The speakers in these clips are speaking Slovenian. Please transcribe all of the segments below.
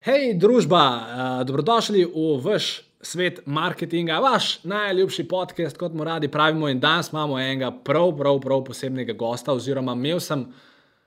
Hej, družba, uh, dobrodošli v vaš svet marketinga, vaš najljubši podcast, kot mu radi pravimo. In danes imamo enega prav, prav, prav posebnega gosta, oziroma imel sem.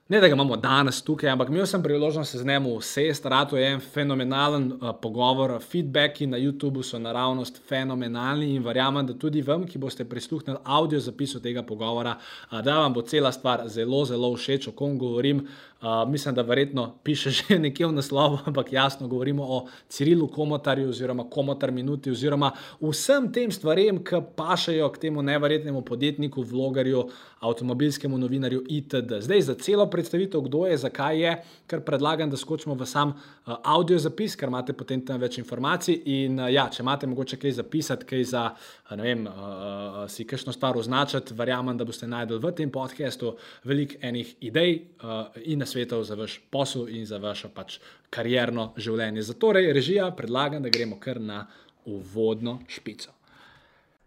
Ne, da ga imamo danes tukaj, ampak imel sem priložnost se z njim usesti. Rato je en fenomenalen uh, pogovor, feedbacki na YouTubu so naravnost fenomenalni in verjamem, da tudi vam, ki boste prisluhnili audio zapisu tega pogovora, uh, da vam bo cela stvar zelo, zelo všeč, o kom govorim. Uh, mislim, da verjetno piše že nekje v naslovu, ampak jasno govorimo o Cirilu Komotarju oziroma Komotar Minuti oziroma vsem tem stvarem, ki pašajo k temu neverjetnemu podjetniku, vlogerju, avtomobilskemu novinarju itd. Zdaj za celo predstavitev, kdo je, zakaj je, ker predlagam, da skočimo v sam uh, audio zapis, ker imate potem tam več informacij. In uh, ja, če imate mogoče kaj zapisati, kaj za, uh, vem, uh, si kakšno stvar označiti, verjamem, da boste najdel v tem podkastu veliko enih idej uh, in na svetov za vaš posel in za vaše pač karjerno življenje. Zato torej, režija predlagam, da gremo kar na uvodno špico.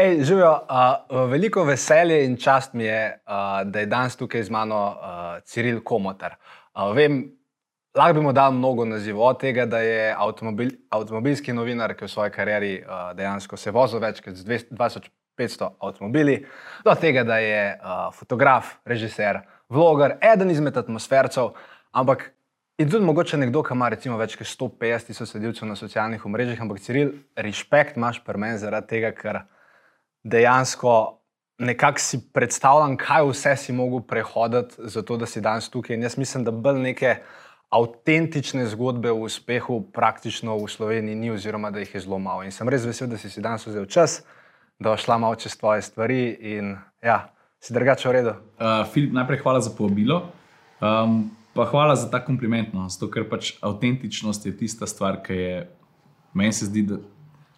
Ej, živijo, uh, veliko veselje in čast mi je, uh, da je danes tukaj z mano uh, Ciril Komotar. Uh, vem, lahko bi mu dal mnogo nazivov, od tega, da je avtomobil, avtomobilski novinar, ki v svoji karieri uh, dejansko se vozil več kot 2500 avtomobili, do tega, da je uh, fotograf, režiser, vloger, eden izmed atmosfercev, ampak in tudi mogoče nekdo, ki ima recimo več kot 150 tisoč sledilcev na socialnih omrežjih, ampak Ciril, respekt imaš pri meni zaradi tega, ker dejansko nekako si predstavljam, kaj vse si mogel prehoditi, zato da si danes tukaj. In jaz mislim, da bolj neke avtentične zgodbe o uspehu praktično v Sloveniji ni, oziroma da jih je zelo malo. In sem res vesel, da si si danes vzel čas, da boš šla malo čez tvoje stvari in ja, si drugače v redu. Uh, Filip, najprej hvala za povabilo. Um, pa hvala za ta kompliment, no, zato ker pač avtentičnost je tista stvar, ki je meni se zdi, da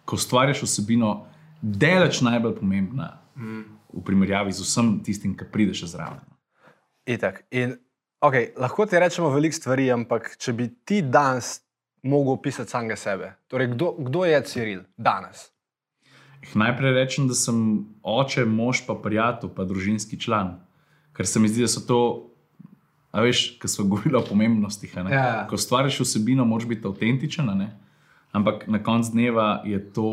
ko stvariš osebino, daleč najbolj pomembna mm. v primerjavi z vsem tistim, ki prideš zraven. Itak. In okay, lahko ti rečemo veliko stvari, ampak če bi ti danes mogel opisati samega sebe, torej kdo, kdo je Ciril danes? Eh, najprej rečem, da sem oče, mož, pa prijatelj, pa družinski član. Ker se mi zdi, da so to, a veš, ki smo govorili o pomembnosti. Ja. Ko stvariš vsebino, moraš biti avtentičen, ampak na koncu dneva je to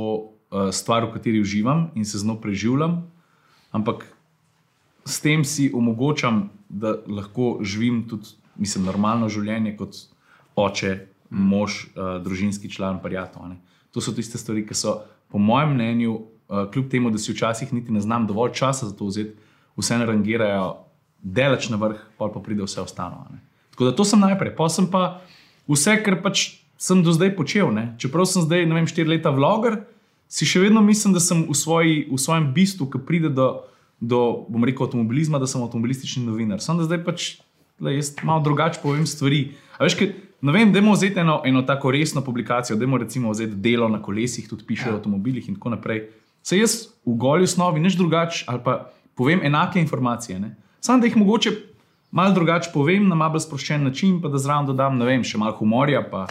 stvar, v kateri uživam in se z njo preživljam, ampak s tem si omogočam, da lahko živim tudi, mislim, normalno življenje kot oče, mož, uh, družinski član, prijatelj. To so tiste stvari, ki so, po mojem mnenju, uh, kljub temu, da si včasih niti ne znam dovolj časa za to vzeti, vse narangirajo, delač na vrh, pa pa pride vse ostalo. Tako da to sem najprej, pa sem pa vse, kar pač sem do zdaj počel. Ne? Čeprav sem zdaj, ne vem, štiri leta vloger, si še vedno mislim, da sem v, svoji, v svojem bistvu, ki pride do, do bom rekel, avtomobilizma, da sem avtomobilistični novinar. Sam da zdaj pač le, jaz malo drugače povem stvari. Veš, kaj, ne vem, da imamo vzeti eno, eno tako resno publikacijo, da imamo recimo vzeti delo na kolesih, tudi piše ja. o avtomobilih in tako naprej. Se jaz v goli osnovi nič drugače ali pa povem enake informacije. Sam da jih mogoče malo drugače povem na malo sproščen način, pa da zraven dodam, ne vem, še malo humorja. Pa,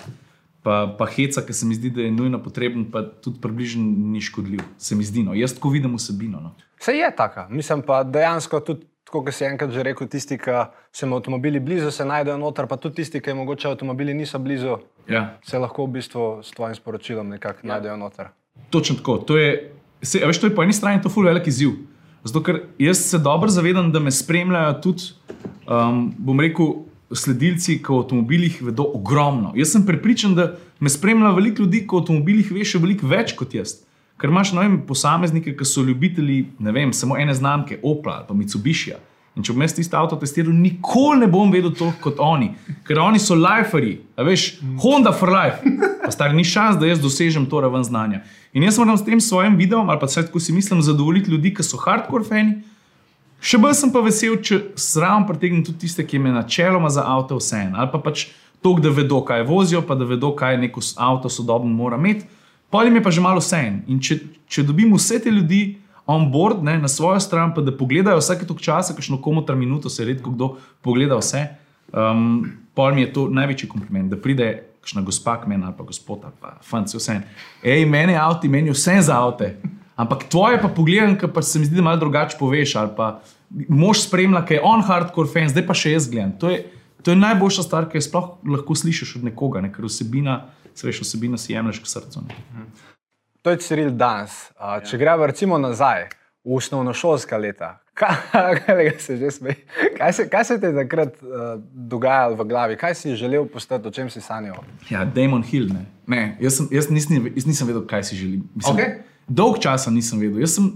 pa, pa heca, ki se mi zdi, da je nujno potreben, pa tudi približno ni škodljiv. Se mi zdi, no. jaz tako vidim vsebino. No. Se je taka, mislim pa dejansko tudi. Kot si enkrat že rekel, tisti, ki so jim avtomobili blizu, se najdejo noter, pa tudi tisti, ki jim mogoče avtomobili niso blizu, ja. se lahko v bistvu s tvojim sporočilom nekako ja. najdejo noter. Točno tako. To je, se, veš, to je po eni strani to fully velik izziv. Zato, ker jaz se dobro zavedam, da me spremljajo tudi, um, bom rekel, sledilci, ki o avtomobilih vedo ogromno. Jaz sem prepričan, da me spremlja veliko ljudi, ki o avtomobilih ve še veliko več kot jaz. Ker imaš vem, posameznike, ki so ljubitelji vem, samo ene znamke, Opla ali Mitsubishi. In če bom jaz tisto avto testiral, nikoli ne bom vedel to kot oni, ker oni so liferi, veš, Honda for life. Pa stari ni šans, da jaz dosežem to raven znanja. In jaz moram s tem svojim videom, ali pa vse tako si mislim, zadovoljiti ljudi, ki so hardcore fani, Še bolj sem pa vesel, če sram pretegnem tudi tiste, ki me načeloma za avto vse en. Ali pa pač to, da vedo, kaj vozijo, pa da vedo, kaj neko avto sodobno mora imeti. Pojem je pa že malo vse en. In če, če dobim vse te ljudi on board ne, na svojo stran, pa da pogledajo vsake tok časa, kakšno komotra minuto, se redko kdo pogleda vse, um, pojem je to največji kompliment, da pride. Kakšna gospa, kmen ali pa gospod, ali pa fanci, vse. Ej, meni avto, meni vse za avto. Ampak tvoje pa pogledam, ker pa se mi zdi, da malo drugače poveš. Ali pa mož spremlja, ki je on hardcore fan, zdaj pa še jaz gledam. To je, to je najboljša stvar, ki jo sploh lahko slišiš od nekoga, ne? ker vsebina, sveš vsebina si jemliš k srcu. Ne? To je Ciril danes. Uh, če ja. gremo recimo nazaj v osnovnošolska leta. Kaj se, kaj, se, kaj se ti je takrat uh, dogajalo v glavi, kaj si želel postati, o čem si sanjal? Ja, Damon Hill. Ne. Ne, jaz, sem, jaz, nisem, jaz nisem vedel, kaj si želim. Mislim, okay dolg časa nisem vedel. Jaz sem,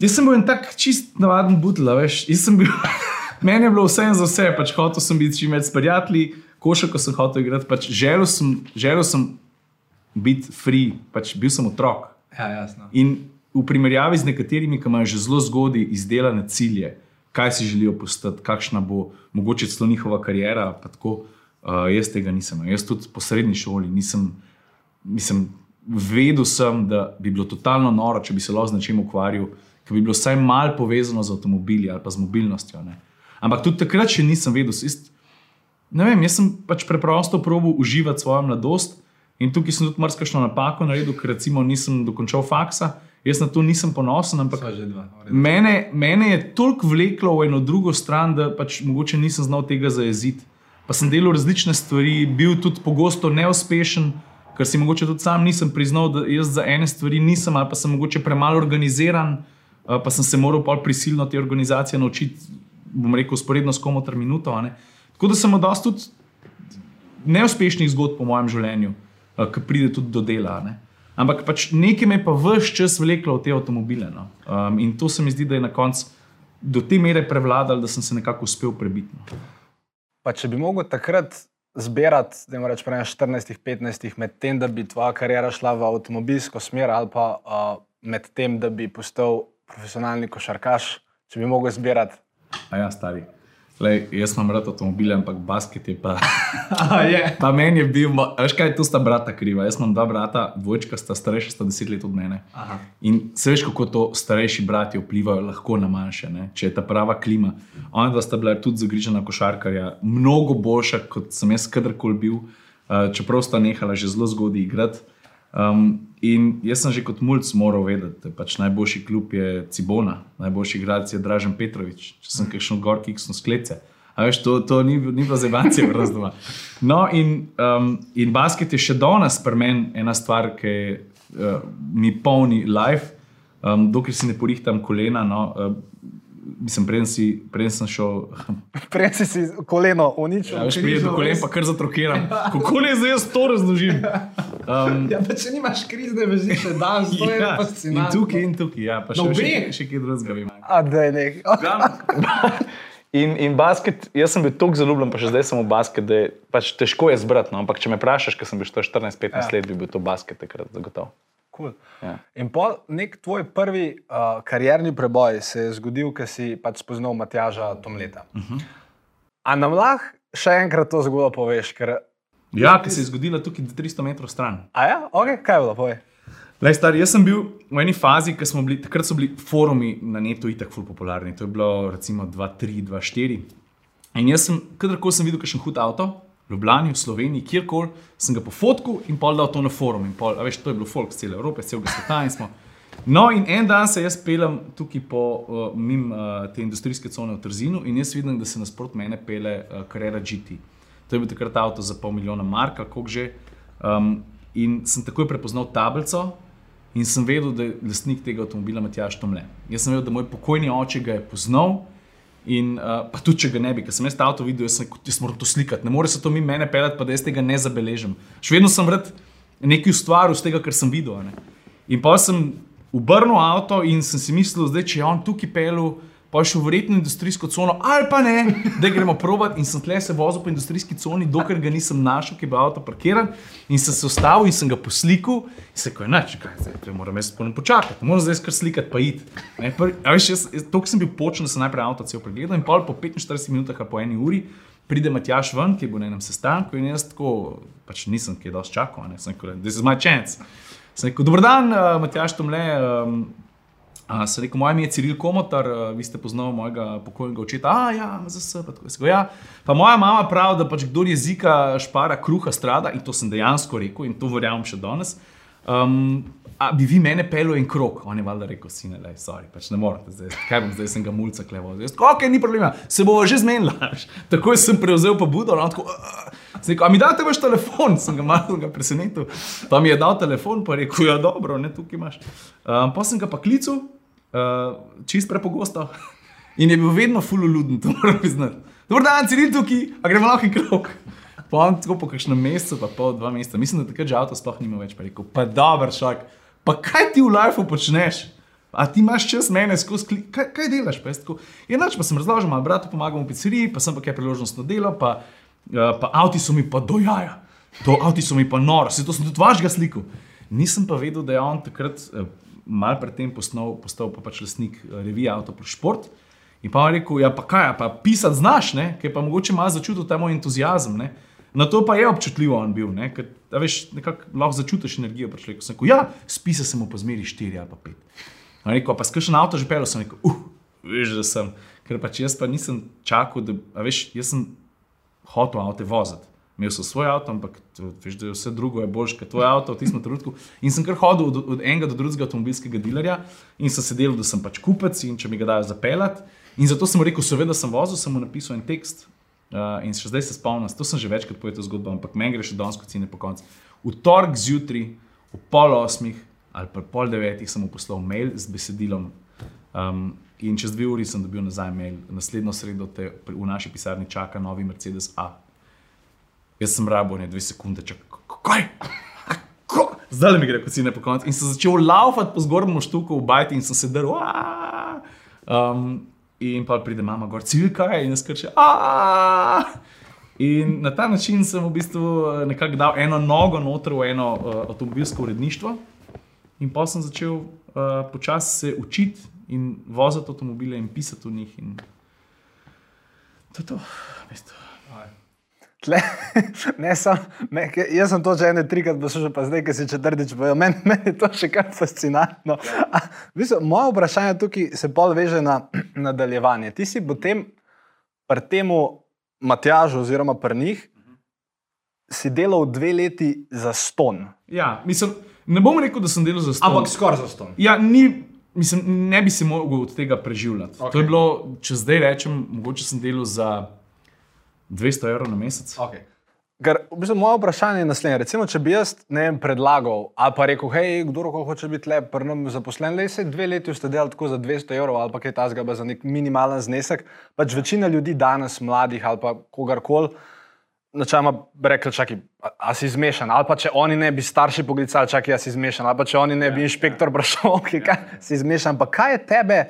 jaz sem bil en tak čist navaden butla, veš. Bil, meni je bilo vse in za vse, pač hotel sem biti čim več s prijatelji, košarko sem hotel igrati, pač želel sem, želel sem biti free, pač bil sem otrok. Ja, jasno. In v primerjavi z nekaterimi, ki imajo že zelo zgodaj izdelane cilje, kaj si želijo postati, kakšna bo mogoče celo njihova karijera, tako. Uh, jaz tega nisem. Jaz tudi po srednji šoli nisem, nisem vedel sem, da bi bilo totalno noro, če bi se lahko z nečim ukvarjal, ki bi bilo vsaj malo povezano z avtomobili ali pa z mobilnostjo. Ne. Ampak tudi takrat še nisem vedel. Ist, ne vem, jaz sem pač preprosto probil uživati svojo mladosti in tukaj sem tudi marsikšno napako naredil, ker recimo nisem dokončal faksa. Jaz na to nisem ponosen, ampak dva, mene, mene je toliko vleklo v eno drugo stran, da pač mogoče nisem znal tega zajeziti. Pa sem delal različne stvari, bil tudi pogosto neuspešen, ker si mogoče tudi sam nisem priznal, da jaz za ene stvari nisem, ali pa sem mogoče premalo organiziran, pa sem se moral pa prisilno te organizacije naučiti, bom rekel, sporedno s komotor minuto. Tako da sem odost tudi neuspešnih zgodb po mojem življenju, ki pride tudi do dela. Ne? Ampak pač nekaj me je pa vse čas vleklo v te avtomobile. No? Um, in to se mi zdi, da je na koncu do te mere prevladalo, da sem se nekako uspel prebiti. No. Pa če bi mogel takrat zbirati, da ne rečem, 14-15, med tem, da bi tvoja karijera šla v avtomobilsko smer, ali pa uh, med tem, da bi postal profesionalni košarkaš, če bi mogel zbirati. A ja, stari. Lej, jaz imam rad avtomobile, ampak basket je pa. je. Pa meni je bil, veš kaj, tu sta brata kriva. Jaz imam dva brata, dvojčka sta starejša, sta deset let od mene. Aha. In se veš, kako to starejši brati vplivajo lahko na manjše, ne? če je ta prava klima. Oni dva sta bila tudi zagrižena košarkarja, mnogo boljša, kot sem jaz kadarkoli bil, uh, čeprav sta nehala že zelo zgodaj igrati. Um, in jaz sem že kot mulj moral vedeti, da pač najboljši klub je Cibona, najboljši igralec je Dražen Petrovič, če sem kakšen gor, ki so sklece. A veš, to, to ni, ni bilo zebancije v razdoma. No, in, um, in basket je še danes pri meni ena stvar, ki uh, mi polni life, um, dokler si ne porihtam kolena. No, uh, Mislim, preden, si, preden sem šel. Prej si, si koleno uničil. Ja, prijem do kolen, pa kar zatrokiram. Kako ne zdaj jaz to razložim? Um, ja, pa če nimaš krizne vezi, še danes, to ja, je fascinantno. In tukaj, in tukaj, ja, pa še, no, še, še kje drugega bi imel. A, da je nek. In, in basket, jaz sem bil tako zaljubljen, pa še zdaj sem v basket, da je pač težko je zbrati. No? Ampak če me vprašaš, ker sem bil 14-15 ja. let, bi bil to basket takrat zagotovo. Cool. Ja. In pa nek tvoj prvi uh, karjerni preboj se je zgodil, ker si pač spoznal Matjaža Tomleta. Uh mhm. -huh. A nam lahko še enkrat to zgodbo poveš? Ker... Ja, ki se je zgodila tukaj 300 metrov stran. A ja, ok, kaj je bilo, povej. Lej, star, jaz sem bil v eni fazi, ker smo bili, takrat so bili forumi na netu itak ful popularni. To je bilo recimo 2-3, 2-4. In jaz sem, kadarkoli sem videl, kakšen hud avto, Ljubljani, v Sloveniji, kjerkoli, sem ga pofotkal in pol dal to na forum. Pol, veš, to je bilo folk cele Evrope, celega sveta in smo. No, in en dan se jaz pelem tukaj po uh, mim uh, te industrijske cone v Trzinu in jaz vidim, da se nasprot mene pele uh, Carrera GT. To je bil takrat avto za pol milijona marka, kako že. Um, in sem takoj prepoznal tablico in sem vedel, da je lastnik tega avtomobila Matjaš Tomle. Jaz sem vedel, da moj pokojni oče ga je poznal. In uh, pa tudi, če ga ne bi, ker sem jaz ta avto videl, jaz, sem, jaz moram to slikati, ne more se to mi mene pelati, pa da jaz tega ne zabeležim. Še vedno sem rad nekaj ustvaril z tega, kar sem videl. Ne? In pa sem obrnil avto in sem si mislil, da če je on tukaj pelil, pa še verjetno industrijsko cono, ali pa ne, da gremo provat. In sem tle se vozil po industrijski coni, dokler ga nisem našel, ki je bil avto parkiran. In sem se ustavil in sem ga poslikal. In se ko je nač, kaj zdaj, to moram jaz ponem počakati, moram zdaj skar slikati, pa id. To, ki sem bil počen, da sem najprej avto cel pregledal in pol po 45 minutah, po eni uri. Pride Matjaš ven, ki je bil na enem sestanku, in jaz tako, pač nisem, ki je dosti čakal, ne, sem rekel, this is my chance. Sem rekel, dober dan, uh, Matjaš, tam le. Um, Uh, se rekel, moj ime je Ciril Komotar, uh, vi ste poznali mojega pokojnega očeta. A, ja, vse. Pa, ja. pa moja mama pravi, da pač kdo jezika špara, kruha strada in to sem dejansko rekel in to verjamem še danes. Um, a bi vi mene pelo in krok? On je valjda rekel, sine, le, sorry, pač ne morete, zdaj, kaj bom zdaj, sem ga mulca klevo. Zdaj, ok, ni problema, se bo že zmenila. Takoj sem prevzel pobudo, no, tako. Uh, Rekel, a mi date vaš telefon, sem ga malo presenetil. Pa mi je dal telefon, pa rekel, ja, dobro, ne tukaj imaš. Um, pa sem ga pa klical, uh, čist prepogosto. In je bil vedno fululuden, to moram priznati. Dobro, da si tukaj, a gremo lahko in krok. On tako po kakšnem mesecu, pa pol dva meseca, mislim, da takrat že avto sploh nima več. Pa rekel, pa dober šok, pa kaj ti v lifeu počneš? A ti imaš čas mene skozi klik, kaj, kaj delaš? Pa Enač pa sem razložil, malo bratu pomagam v pizzeriji, pa sem pa kaj priložnostno delo, pa, uh, pa avti so mi pa dojaja. To avti so mi pa noro, se to sem tudi vašega sliku. Nisem pa vedel, da je on takrat. Mal predtem postal, postal pa pač lastnik eh, revije Sport. In pa je rekel, ja, pa kaj, pa pisati znaš, ne? ker pa mogoče malo začutil ta moj entuzijazem. Ne? Na to pa je občutljivo on bil, ne? ker veš, lahko začutiš energijo. Rekel sem, ja, spisa sem mu pa zmeri štiri ali pa pet. On rekel, pa skršen avto že pel, sem rekel, uh, veš, da sem, ker pač jaz pa nisem čakal, da, veš, jaz sem hotel avto voziti imel sem svoj avto, ampak veš, da je vse drugo je boljše, kot tvoj avto v tistem trenutku. In sem kar hodil od, od enega do drugega avtomobilskega dealerja in sem se delal, da sem pač kupec in če mi ga dajo zapeljati. In zato sem rekel, seveda sem vozil, sem mu napisal en tekst uh, in še zdaj se spomnim, to sem že večkrat povedal zgodbo, ampak meni gre še danes kot cene po koncu. V torek zjutraj, v pol osmih ali pa pol devetih sem mu poslal mail z besedilom. Um, In čez dve uri sem dobil nazaj mail, naslednjo sredo te v naši pisarni čaka novi Mercedes A. Jaz sem rabo ne dve sekunde, če kaj. Zdaj mi gre, kot si ne po koncu. In sem začel laufati po zgornjem štuku v bajti in sem se drl. Um, in pa pride mama gor, civilka je in skrče. In na ta način sem v bistvu eh, nekako dal eno nogo noter v eno uh, avtomobilsko uredništvo. In pa sem začel uh, počasi se učiti in voziti avtomobile in pisati v njih. In to je to, veste. Tle, ne, sam, me, jaz sem to že ene trikrat poslušal, pa zdaj, ki si četrtič povedal, meni men je to še kar fascinantno. A, mislim, moje vprašanje tukaj se bolj veže na nadaljevanje. Ti si potem pri temu Matjažu oziroma pri njih si delal dve leti za ston. Ja, mislim, ne bom rekel, da sem delal za ston. Ampak skoraj za ston. Ja, ni, mislim, ne bi se mogel od tega preživljati. Okay. To je bilo, če zdaj rečem, mogoče sem delal za. 200 evrov na mesec. Okay. Ker, v bistvu, moje vprašanje je naslednje. Recimo, če bi jaz vem, predlagal ali pa rekel, hej, kdo hoče biti le prvom zaposlen, le se dve leti ste delali tako za 200 evrov ali pa kaj tasga za nek minimalen znesek. Pač večina ljudi danes, mladih ali pa kogarkoli, načeloma rekli, čakaj, a si zmešan. Ali pa če oni ne bi starši poklicali, čakaj, a si zmešan. Ali pa če oni ne bi ja, inšpektor ja. vprašal, ja, okay, kaj ja. si zmešan. Pa kaj je tebe,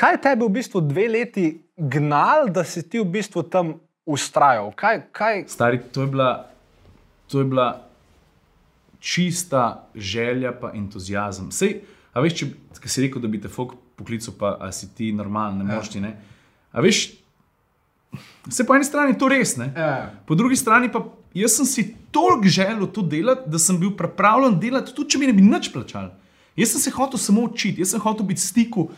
kaj je tebe v bistvu dve leti gnal, da si ti v bistvu tam ustrajal? Kaj, kaj... Stari, to, je bila, to je bila čista želja in entuzijazem. Sej, a veš, če si rekel, da bi te fuk poklical, pa si ti normalen, ne ja. moš ti. Ne? A veš, vse po eni strani je to res, ja. po drugi strani pa jaz sem si toliko želel to delati, da sem bil pripravljen delati, tudi če mi ne bi nič plačal. Jaz sem se hotel samo učiti, jaz sem hotel biti v stiku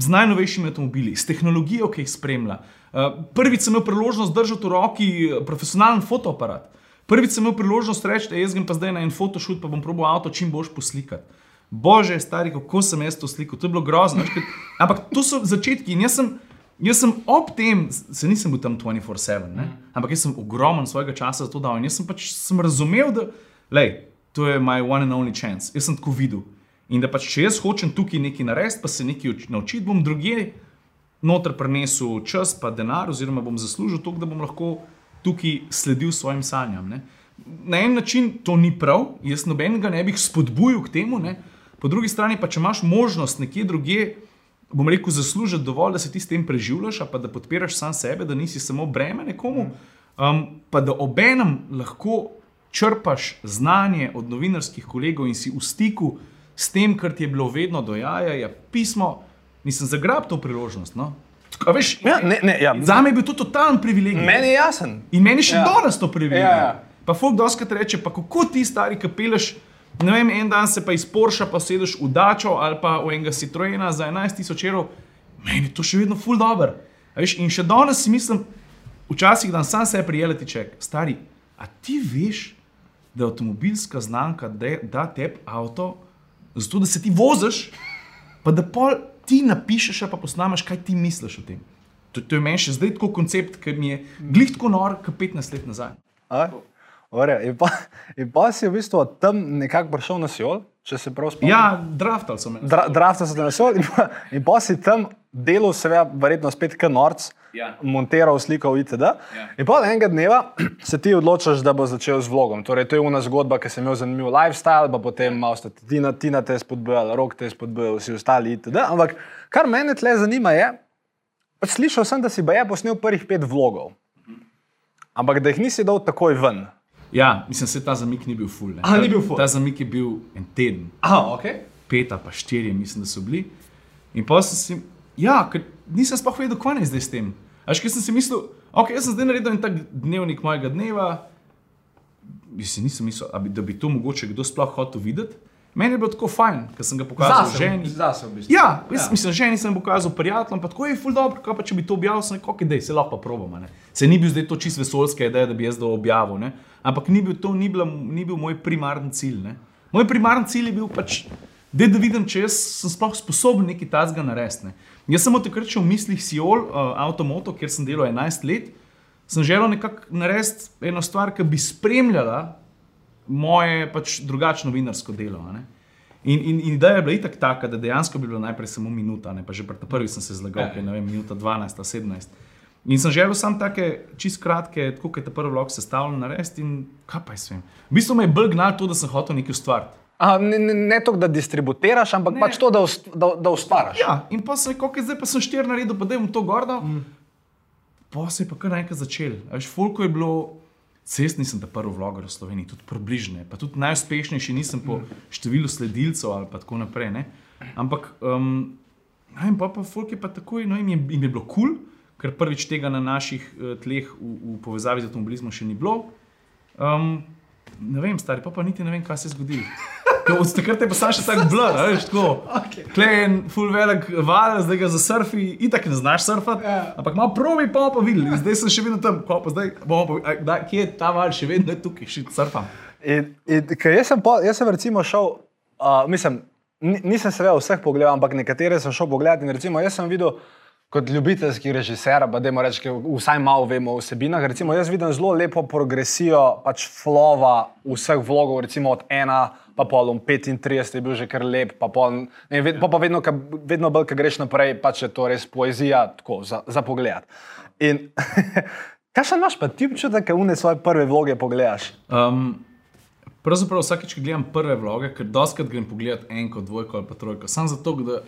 z najnovejšimi avtomobili, s tehnologijo, ki jih spremlja. Eh, prvič sem imel priložnost držati v roki eh, profesionalen fotoaparat. Prvič sem imel priložnost reči, da jaz grem pa zdaj na en fotošut, pa bom probil avto čim boš poslikati. Bože, stari, kako sem jaz to slikal, to je bilo grozno. Ampak to so začetki in jaz sem, jaz sem ob tem, se nisem bil tam 24-7, ampak jaz sem ogromen svojega časa za to dal in jaz sem pač sem razumel, da lej, to je moj one and only chance. Jaz sem tako videl. In da pač, če jaz hočem tukaj nekaj narediti, pa se nekaj naučiti, bom drugje noter prenesel čas, pa denar, oziroma bom zaslužil to, da bom lahko tukaj sledil svojim sanjam. Ne. Na en način to ni prav, jaz nobenega ne bi spodbujal k temu, ne. po drugi strani pa, če imaš možnost nekje drugje bom rekel, zaslužiti dovolj, da se ti s tem preživljaš, pa da podpiraš sam sebe, da nisi samo breme nekomu, um, pa da obenem lahko črpaš znanje od novinarskih kolegov in si v stiku s tem, kar ti je bilo vedno dojaja, je pismo, nisem zagrabil to priložnost. No? Tako, veš, Ja, ne, ne, ja. Za me je bil to totalen privilegij. Meni je jasen. In meni še Ja. danes to privilegij. Ja, ja. Pa folk doskrat reče, pa kako ti stari kapeleš. Ne vem, en dan se pa iz Porsche pa sedeš v Dačo ali pa v enega Citroena za 11.000 evrov, meni je to še vedno full dobro. Veš, in še danes si mislim, včasih dan sam sebe prijeleti ček, stari, a ti veš, da avtomobilska znamka de, da tebi avto, zato da se ti voziš, pa da pol ti napišeš, pa posnameš, kaj ti misliš o tem. To, to je meni še zdaj tako koncept, ki mi je glih tako nor, kot 15 let nazaj. A? Ore, in, pa, in pa si v bistvu tam nekako prišel na Sijol, če se prav spomnim. Ja, draftal sem. Dra, Drafta se na Sijol in, in pa si tam delal, seveda, verjetno spet kot norc, Ja. montiral sliko itd. Ja. In pa enega dneva se ti odločiš, da bo začel z vlogom. Torej, to je una zgodba, ki sem imel zanimiv lifestyle, pa potem malo sta ti Tina, Tina te spodbujala, rok te spodbujal, vsi ostali itd. Ampak kar mene tle zanima je, pač slišal sem, da si baje posnel prvih pet vlogov. Ampak da jih nisi dal takoj ven. Ja, mislim, se ta zamik ni bil full. Ne. A, Ta- ni bil full? Ta zamik je bil en teden, Aha, ok. pet ali pa štiri, mislim, da so bili. In pa sem si, ja, ker nisem sploh vedel, kaj naj zdaj s tem. Až ker sem si mislil, ok, jaz sem zdaj naredil en tak dnevnik mojega dneva, mislim, nisem mislil, a bi, da bi to mogoče kdo sploh hotel videti. Meni je bilo tako fajn, ker sem ga pokazal ženi. Zase v bistvu. Ja, jaz, ja. mislim, ženi sem pokazal prijateljem, pa tako je ful dobro, kaj pa če bi to objavil, sem rekel, da se lahko pa probamo. ne." Se ni bil zdaj to čist vesoljska ideja, da bi jaz to objavil, ne? Ampak ni bil to ni, bila, ni bil moj primarni cilj. Ne? Moj primarni cilj je bil pač, da vidim, če jaz sem sploh sposoben nekaj tazga narediti. ne. Jaz sem od takrat še v mislih Siol, uh, Automoto, kjer sem delal 11 let, sem želel nekako narediti eno stvar, ki bi spremljala moje pač drugačno novinarsko delo. ne. In, in, in ideja je bila itak taka, da dejansko bi bilo najprej samo minuta, ne pa že pri prvi sem se zlagal, Ja. ker je ne vem, minuta 12 ali 17. In sem želel samo take čist kratke, tako kot je ta prvi vlog sestavljen, narediti in kaj pa jaz vem. V bistvu me je bolj gnal to, da sem hotel nekaj ustvariti. A, ne ne, ne to, da distributiraš, ampak ne. pač to, da, ust, da, da ustvariš. Ja, in pa sem rekel, zdaj pa sem štir naredil, pa da jim to gordo. Mm. Pa se je pa kar naenkrat začel. Veš, Folko je bilo, cest nisem ta prvi vloger v Sloveniji, tudi približne, pa tudi najuspešnejši nisem po številu sledilcev ali pa tako naprej. Ne? Ampak, um, in pa, pa Folk je pa takoj, no, jim je, jim je bilo kul, cool, ker prvič tega na naših uh, tleh v, v povezavi z avtomobilizmom še ni bilo. Um, ne vem, stari, pa, pa niti ne vem, kaj se je zgodilo. Od takrat je pa sam še tako blur, a veš, tako. Okay. Klej je en full velik val, zdaj ga za surfi, itak ne znaš surfati. Ja. Ampak malo probi, pa pa videli. Zdaj sem še vedno tam, ko pa zdaj bomo pa, da, kje je ta val, še vedno je tukaj, še surfam. In, in, ker jaz, sem po, jaz sem recimo šel, uh, mislim, ni- nisem seveda vseh pogledal, ampak nekatere sem šel pogledati. In recimo jaz sem videl kot ljubiteljski režiser, pa da ker vsaj malo vemo o vsebinah. Recimo jaz vidim zelo lepo progresijo pač flova vseh vlogov, recimo od ena. Pa pol, 35 je bil že kar lep, pa, pol, ne, ved, pa, pa vedno, ka, vedno bolj, ko greš naprej, pač je to res poezija, tako za, za pogled. In kaj še imaš, pa ti občutek, da une svoje prve vloge pogledaš? Um, pravzaprav vsakeč, ko gledam prve vloge, ker doskrat grem pogledat enko, dvojko ali pa trojko, samo zato, da,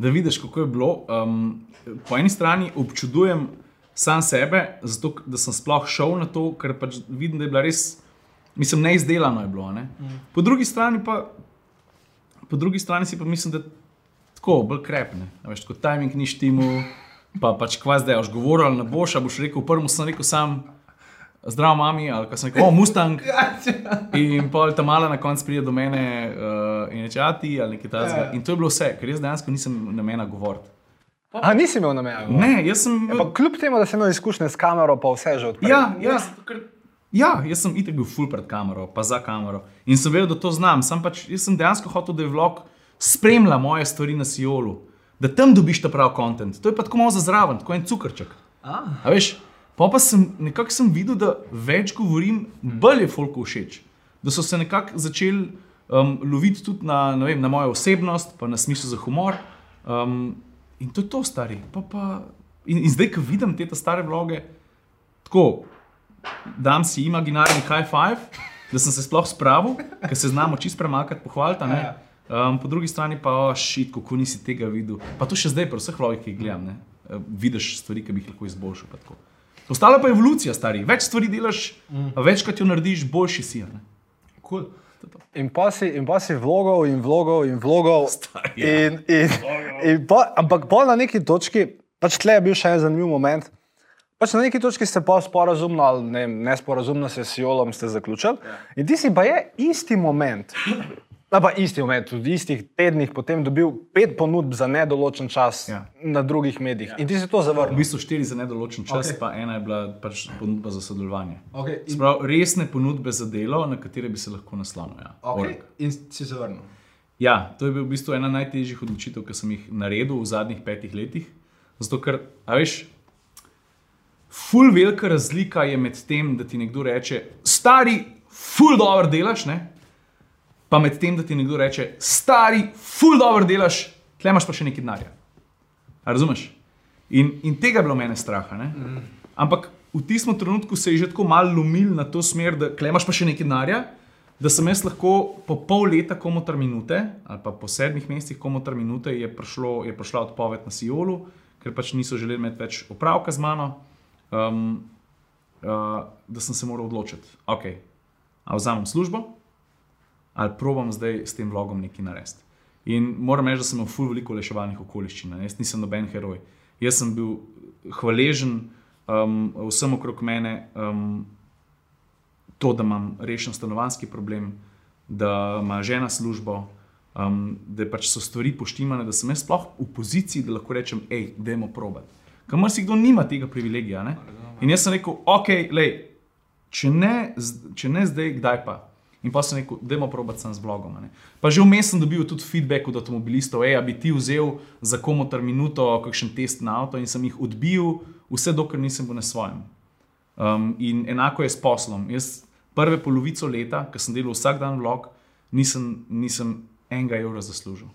da vidiš, kako je bilo. Um, po eni strani občudujem sam sebe, zato da sem sploh šel na to, ker pač vidim, da je bila res, mislim, neizdelano je bilo. Ne? Po drugi strani pa. Po drugi strani si pa mislim, da je tako, bolj krepne. Veš, kot timing ni štimu, pa pač kva zdaj, boš govoril ne boš, a boš rekel, prvo sem rekel sam, zdrav mami, ali kaj sem rekel, o, Mustang. In pol ta mala na koncu pride do mene uh, in reče, a ti ali nekaj takega. In to je bilo vse, ker jaz dejansko nisem namena govoriti. A nisi imel namena? Ne, jaz sem. Pa kljub temu, da sem imel izkušnje s kamero, pa vse že odprl. Ja, ja, ja, jaz sem itek bil full pred kamero, pa za kamero. In sem vedel, da to znam. Sam pač, jaz sem dejansko hotel, da je vlog spremlja moje stvari na Siolu, da tam dobiš ta pravi kontent. To je pa tako malo za zraven, tako en cukrček. A veš, pa pa sem nekako sem videl, da več govorim, bolj je folku všeč. Da so se nekako začeli um, loviti tudi na, vem, na mojo osebnost, pa na smisel za humor. Um, in to je to, stari. Pa, pa, in, in zdaj, ko vidim te ta stare vloge, tako, dam si imaginarni high five, da sem se sploh spravil, ker se znamo čist premakati, pohvaliti. a ne. Um, po drugi strani pa, oh, šit, kako nisi tega videl. Pa to še zdaj, pri vseh vlogih, ki jih gledam, ne? Uh, vidiš stvari, ki bi jih lahko izboljšal. Pa tako. Ostala pa je evolucija, stari. Več stvari delaš, mm. večkrat jo narediš, boljši si. Cool. In pa si, in pa si vlogov in vlogov in vlogov. Stari, ja. In, in, in pa, ampak pa na neki točki, pač tle je bil še en zanimiv moment. Pač na neki točki ste pa sporazumno ali ne, nesporazumno se s Jolom ste zaključili. In ti si pa je isti moment, ali pa isti moment, v istih tednih potem dobil pet ponudb za nedoločen čas Ja. na drugih medijih. In ti si to V zavrnil. bistvu štiri za nedoločen čas, Ok. okay. pa ena je bila pač ponudba za sodelovanje. Okay. In, Sprav, resne ponudbe za delo, na katere bi se lahko naslonil. Ja. okay. Org. in si zavrnil. Ja, to je bil v bistvu ena najtežjih odločitev, ki sem jih naredil v zadnjih petih letih. Zato, ker, a veš, ful velika razlika je med tem, da ti nekdo reče, stari, ful dobro delaš, ne? Pa med tem, da ti nekdo reče, stari, ful dobro delaš, tle imaš pa še nekaj denarja. Razumeš? In, in tega je bilo mene straha. Mm. Ampak v tistem trenutku se je že tako malo lomil na to smer, da klemaš pa še nekaj denarja, da sem jaz lahko po pol leta komotar minute, ali pa po sedmih mesecih komotar minute, je, prišlo, je prišla odpoved na Sijolu, ker pač niso želeli imeti več opravka z mano, um, uh, da sem se moral odločiti, ok, ali vzamem službo, ali probam zdaj s tem vlogom nekaj narediti. In moram reči, da sem imel ful veliko leševalnih okoliščin, jaz nisem noben heroj. Jaz sem bil hvaležen um, vsem okrog mene, um, to, da imam rešen stanovanski problem, da ima žena službo, um, da pač so stvari poštimane, da sem jaz sploh v poziciji, da lahko rečem, hej, dajmo probat. Kamor si kdo nima tega privilegija. Ne? In jaz sem rekel, ok, lej, če, ne, če ne zdaj, kdaj pa. In pa sem rekel, dajmo probati sam z vlogom. a Ne? Pa že vmes sem dobil tudi feedback od avtomobilistov, hej, a bi ti vzel za komotar minuto kakšen test na avto in sem jih odbil, vse dokler nisem bil na svojem. Um, in enako je s poslom. Jaz prve polovico leta, ko sem delal vsak dan vlog, nisem, nisem enega evra zaslužil.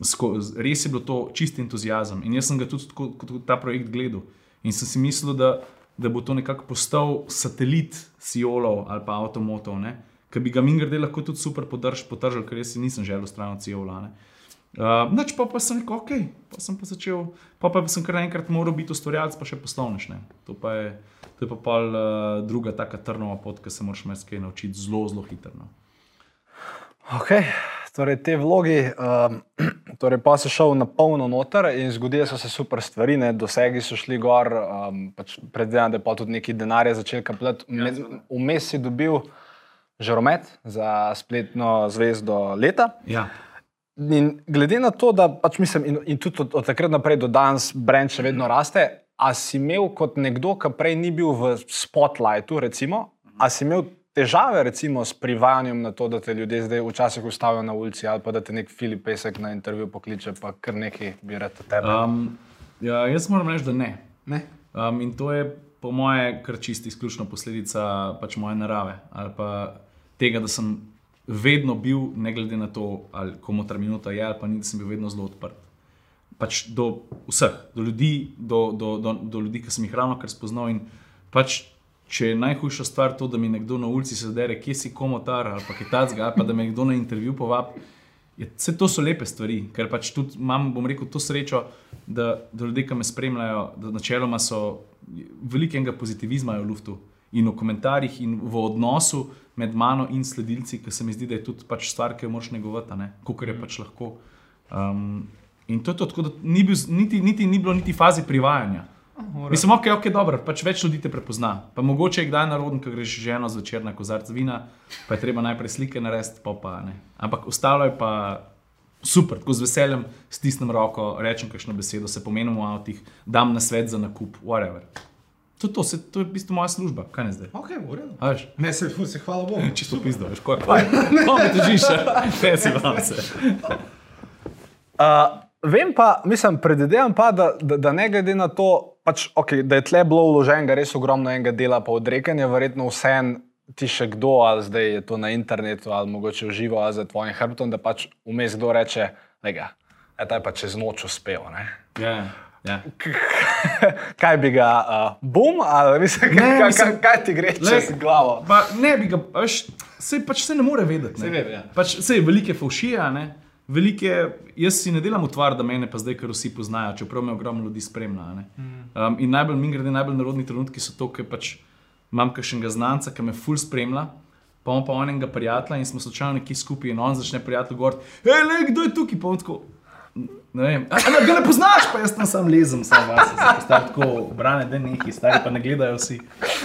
Sko, res je bilo to čist entuzijazem. In jaz sem ga tudi tako, kot ta projekt gledal. In sem si mislil, da, da bo to nekako postal satelit Siolov ali pa avtomotov, ki bi ga Mingrde lahko tudi super podrž, potržil, ker jaz si nisem želel stran od Siola. ne. Uh, Noč pa, pa sem rekel, ok, pa sem pa začel, pa, pa sem kar naenkrat moral biti ustvarjalec, pa še poslovnež. ne. To pa je, to je pa pol uh, druga taka trnova pot, ki se moraš marsikaj naučiti zelo, zelo hitro. No. Okay. Torej, te vlogi, um, torej pa si šel na polno noter in zgodile so se super stvari, ne? dosegi so šli gor, um, pač predvidevam, da je pa tudi neki denar začel kapljati. Vmes si dobil žaromet za spletno zvezdo leta. Ja. In glede na to, da pač mislim, in, in tudi od, od takrat naprej do danes brand še vedno raste, a si imel kot nekdo, ki prej ni bil v spotlightu, recimo, a si imel težave recimo s privajanjem na to, da te ljudje zdaj včasih ustavijo na ulici ali pa da te nek Filip Pesek na intervju pokliče, pa kar nekaj bi rad tebe. Um, ja, jaz moram reči, da ne. Ne? Um, in to je po moje kar čisto izključno posledica pač moje narave ali pa tega, da sem vedno bil, ne glede na to, ali komu ta minuta je, ali pa ni, da sem bil vedno zelo odprt. Pač do vseh, do ljudi, do, do, do, do ljudi, ki sem jih ravno kar spoznal. In pač, če je najhujša stvar to, da mi nekdo na ulici se dere, kje si komotar ali pa kitacga, ali pa da me nekdo na intervju povabi. Vse to so lepe stvari, ker pač tudi imam, bom rekel, to srečo, da, da ljudje, ki me spremljajo, da načeloma so velikega pozitivizma v luftu in v komentarjih, in v odnosu med mano in sledilci, ki se mi zdi, da je tudi pač stvar, ki jo moraš negovati, kot je pač lahko. Um, in to je to, tako da ni, bil, niti, niti, ni bilo niti faze privajanja. Mislim, ok, ok, dobro, pač več ljudi te prepozna. Pa mogoče je kdaj naroden, ko greš ženo zvečer na kozarc vina, pa je treba najprej slike narediti, pa pa ne. Ampak ostalo je pa super, tako z veseljem stisnem roko, rečem kakšno besedo, se pomenim v avtih, dam na svet za nakup, whatever. To je, to, se, to je v bistvu moja služba, kaj ne zdaj? Ok, v redu. Ne, se, se hvala Bogu. Čisto pizdo, veš, kaj je. To me težiš, ne si vam se. Uh, vem pa, mislim, predvidevam pa, da, da, da ne glede na to, pač, okay, da je tle bilo vloženega res ogromno enega dela, pa odrekanja, verjetno vsem ti še kdo, ali zdaj je to na internetu, ali mogoče v živo, ali za tvojim hrbtom, da pač vmes kdo reče, da je ta pa čez noč uspel. ne." Ja. Ja. kaj bi ga, uh, bum, ali mislim, Ne, kaj, mislim- kaj, kaj ti gre Glej, čez glavo? Pa ne bi ga, veš, se pač se ne more vedeti. Saj Ne. ve, ja. Pač, sej, velike faušije, a ne. Velike, jaz si ne delam utvar, da me pa zdaj, ker vsi poznajo, čeprav me ogromno ljudi spremlja. a ne. Um, in najbolj, mi grede, najbolj narodni trenutki so to, ker pač imam kakšnega znanca, ki me ful spremlja. Pa imam pa onega prijatelja in smo slučajno nekje skupaj in on začne prijatelj govoriti, hej, le, kdo je tukaj? Pa on tako, Ne vem, a, a, ga ne poznaš, pa jaz tam sam lezem, sam vas, stari tako obrane, da neki, stari pa ne gledajo vsi.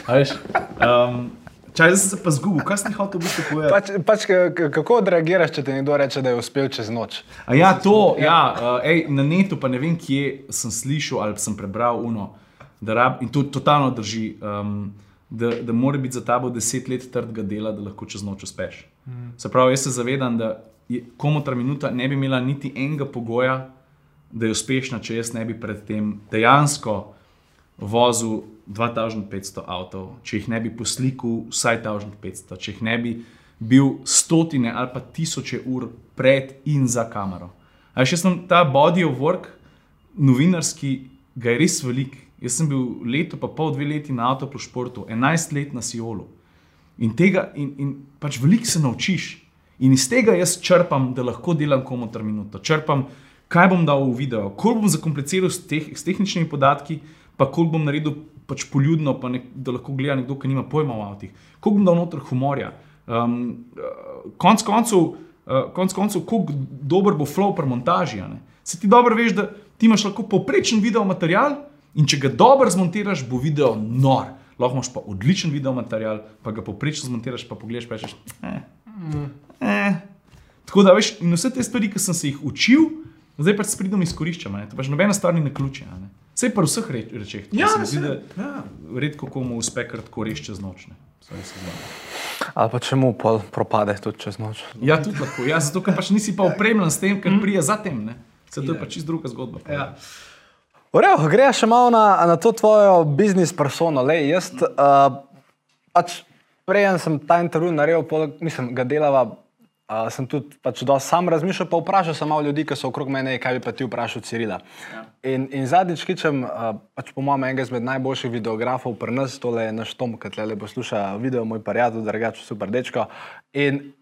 A veš, Um, čaj, zdaj se pa zgubil, kaj si hotel v bistvu povedati? Pač, pač, kako odreagiraš, če ti nekdo reče, da je uspel čez noč? A ja, to, ja, uh, ej, na netu pa ne vem, kje sem slišal ali sem prebral uno, da rab, in to totalno drži, um, da, da mora biti za tabo deset let trdega dela, da lahko čez noč uspeš. Mm. Se pravi, jaz se zavedam, da je komotra minuta ne bi imela niti enega pogoja, da je uspešna, če jaz ne bi predtem dejansko vozil 2500 avtov, če jih ne bi poslikal vsaj 1500, če jih ne bi bil stotine ali pa tisoče ur pred in za kamero. A veš, jaz sem ta body of work, novinarski, ga je res velik. Jaz sem bil leto, pa pol, dve leti na avtošportu, 11 let na Siolu. In tega, in, in pač veliko se naučiš. In iz tega jaz črpam, da lahko delam komu ter minuto. Črpam, kaj bom dal v video, koliko bom zakompliciral s, teh, s tehničnimi podatki, pa koliko bom naredil pač poljudno, pa nek, da lahko gleda nekdo, ki nima pojma o avtih. Koliko bom dal noter humorja. Um, uh, konc koncev, uh, konc koncev, koliko dober bo flow pri montaži. Se ti dobro veš, da ti imaš lahko povprečen video material in če ga dobro zmontiraš, bo video nor. Lahko imaš pa odličen video material, pa ga povprečno zmontiraš, pa pogledaš, pa rečeš. Eh, eh. Tako da veš, in vse te stvari, ki sem se jih učil, zdaj pač s pridom izkoriščam. a ne. To pač nobena stvar ni na ključe. a ne. Vse pa v vseh reč, rečeh. Ja, se saj, da ja, redko komu uspe kar tako reči čez noč. Ali pa čemu pol propade tudi čez noč? Ja, tudi lahko. Ja, zato, ker pač nisi pa opremljen s tem, kar prije za tem. ne. Saj to je pač čisto druga zgodba. Ja. Urejo, gre še malo na, na to tvojo biznis persono. Lej, jaz, uh, pač, prej sem ta intervju naredil, poleg, mislim, ga delava. Uh, sem tudi pač sam razmišljal, pa vprašal sem malo ljudi, ki so okrog mene, kaj bi pa ti vprašal Cirila. Ja. In, in zadnjič kičem, uh, pač po mojem, enega izmed najboljših videografov pri nas, tole je naš Tom, ki tle posluša video, moj prijatelj, drugače super dečko. In,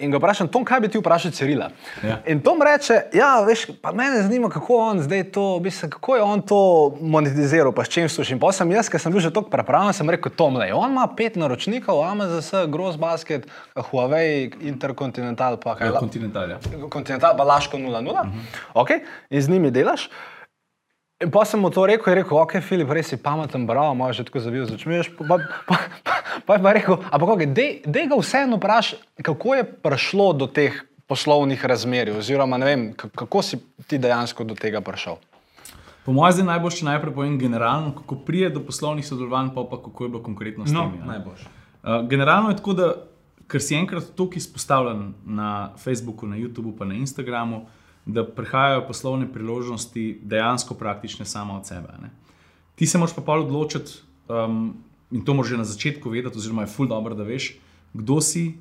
in ga vprašam, Tom, kaj bi ti vprašal Cirila? Ja. In Tom reče, ja, veš, pa mene zanima, kako on zdaj to, mislim, kako je on to monetiziral, pa s čim služi. In pa sem jaz, ker sem bil že tako pripravljen, sem rekel, Tom, le, on ima pet naročnikov, AMZS, Gross Basket, Huawei, Intercontinental, pa kaj. Ja, kontinentalja. Continental, pa Laško 0-0, uh -huh. okay? in z njimi delaš. In pa sem mu to rekel, je rekel, ok, Filip, res si pameten, bravo, imaš že tako zavijo, začneš. Pa, pa, pa, pa, pa je pa rekel, ampak dej, dej ga vseeno vprašaj, kako je prišlo do teh poslovnih razmerij, oziroma ne vem, kako si ti dejansko do tega prišel. Po mojem, zdaj najboljše najprej povem generalno, kako prije do poslovnih sodelovanj, pa, pa kako je bilo konkretno s No, temi. a ne. najboljše. Uh, generalno je tako, da ker si enkrat toliko izpostavljen na Facebooku, na YouTubu, pa na Instagramu, da prihajajo poslovne priložnosti dejansko praktične samo od sebe. Ne? Ti se moraš pa pol odločiti, um, in to moraš že na začetku vedeti, oziroma je ful dobro, da veš, kdo si,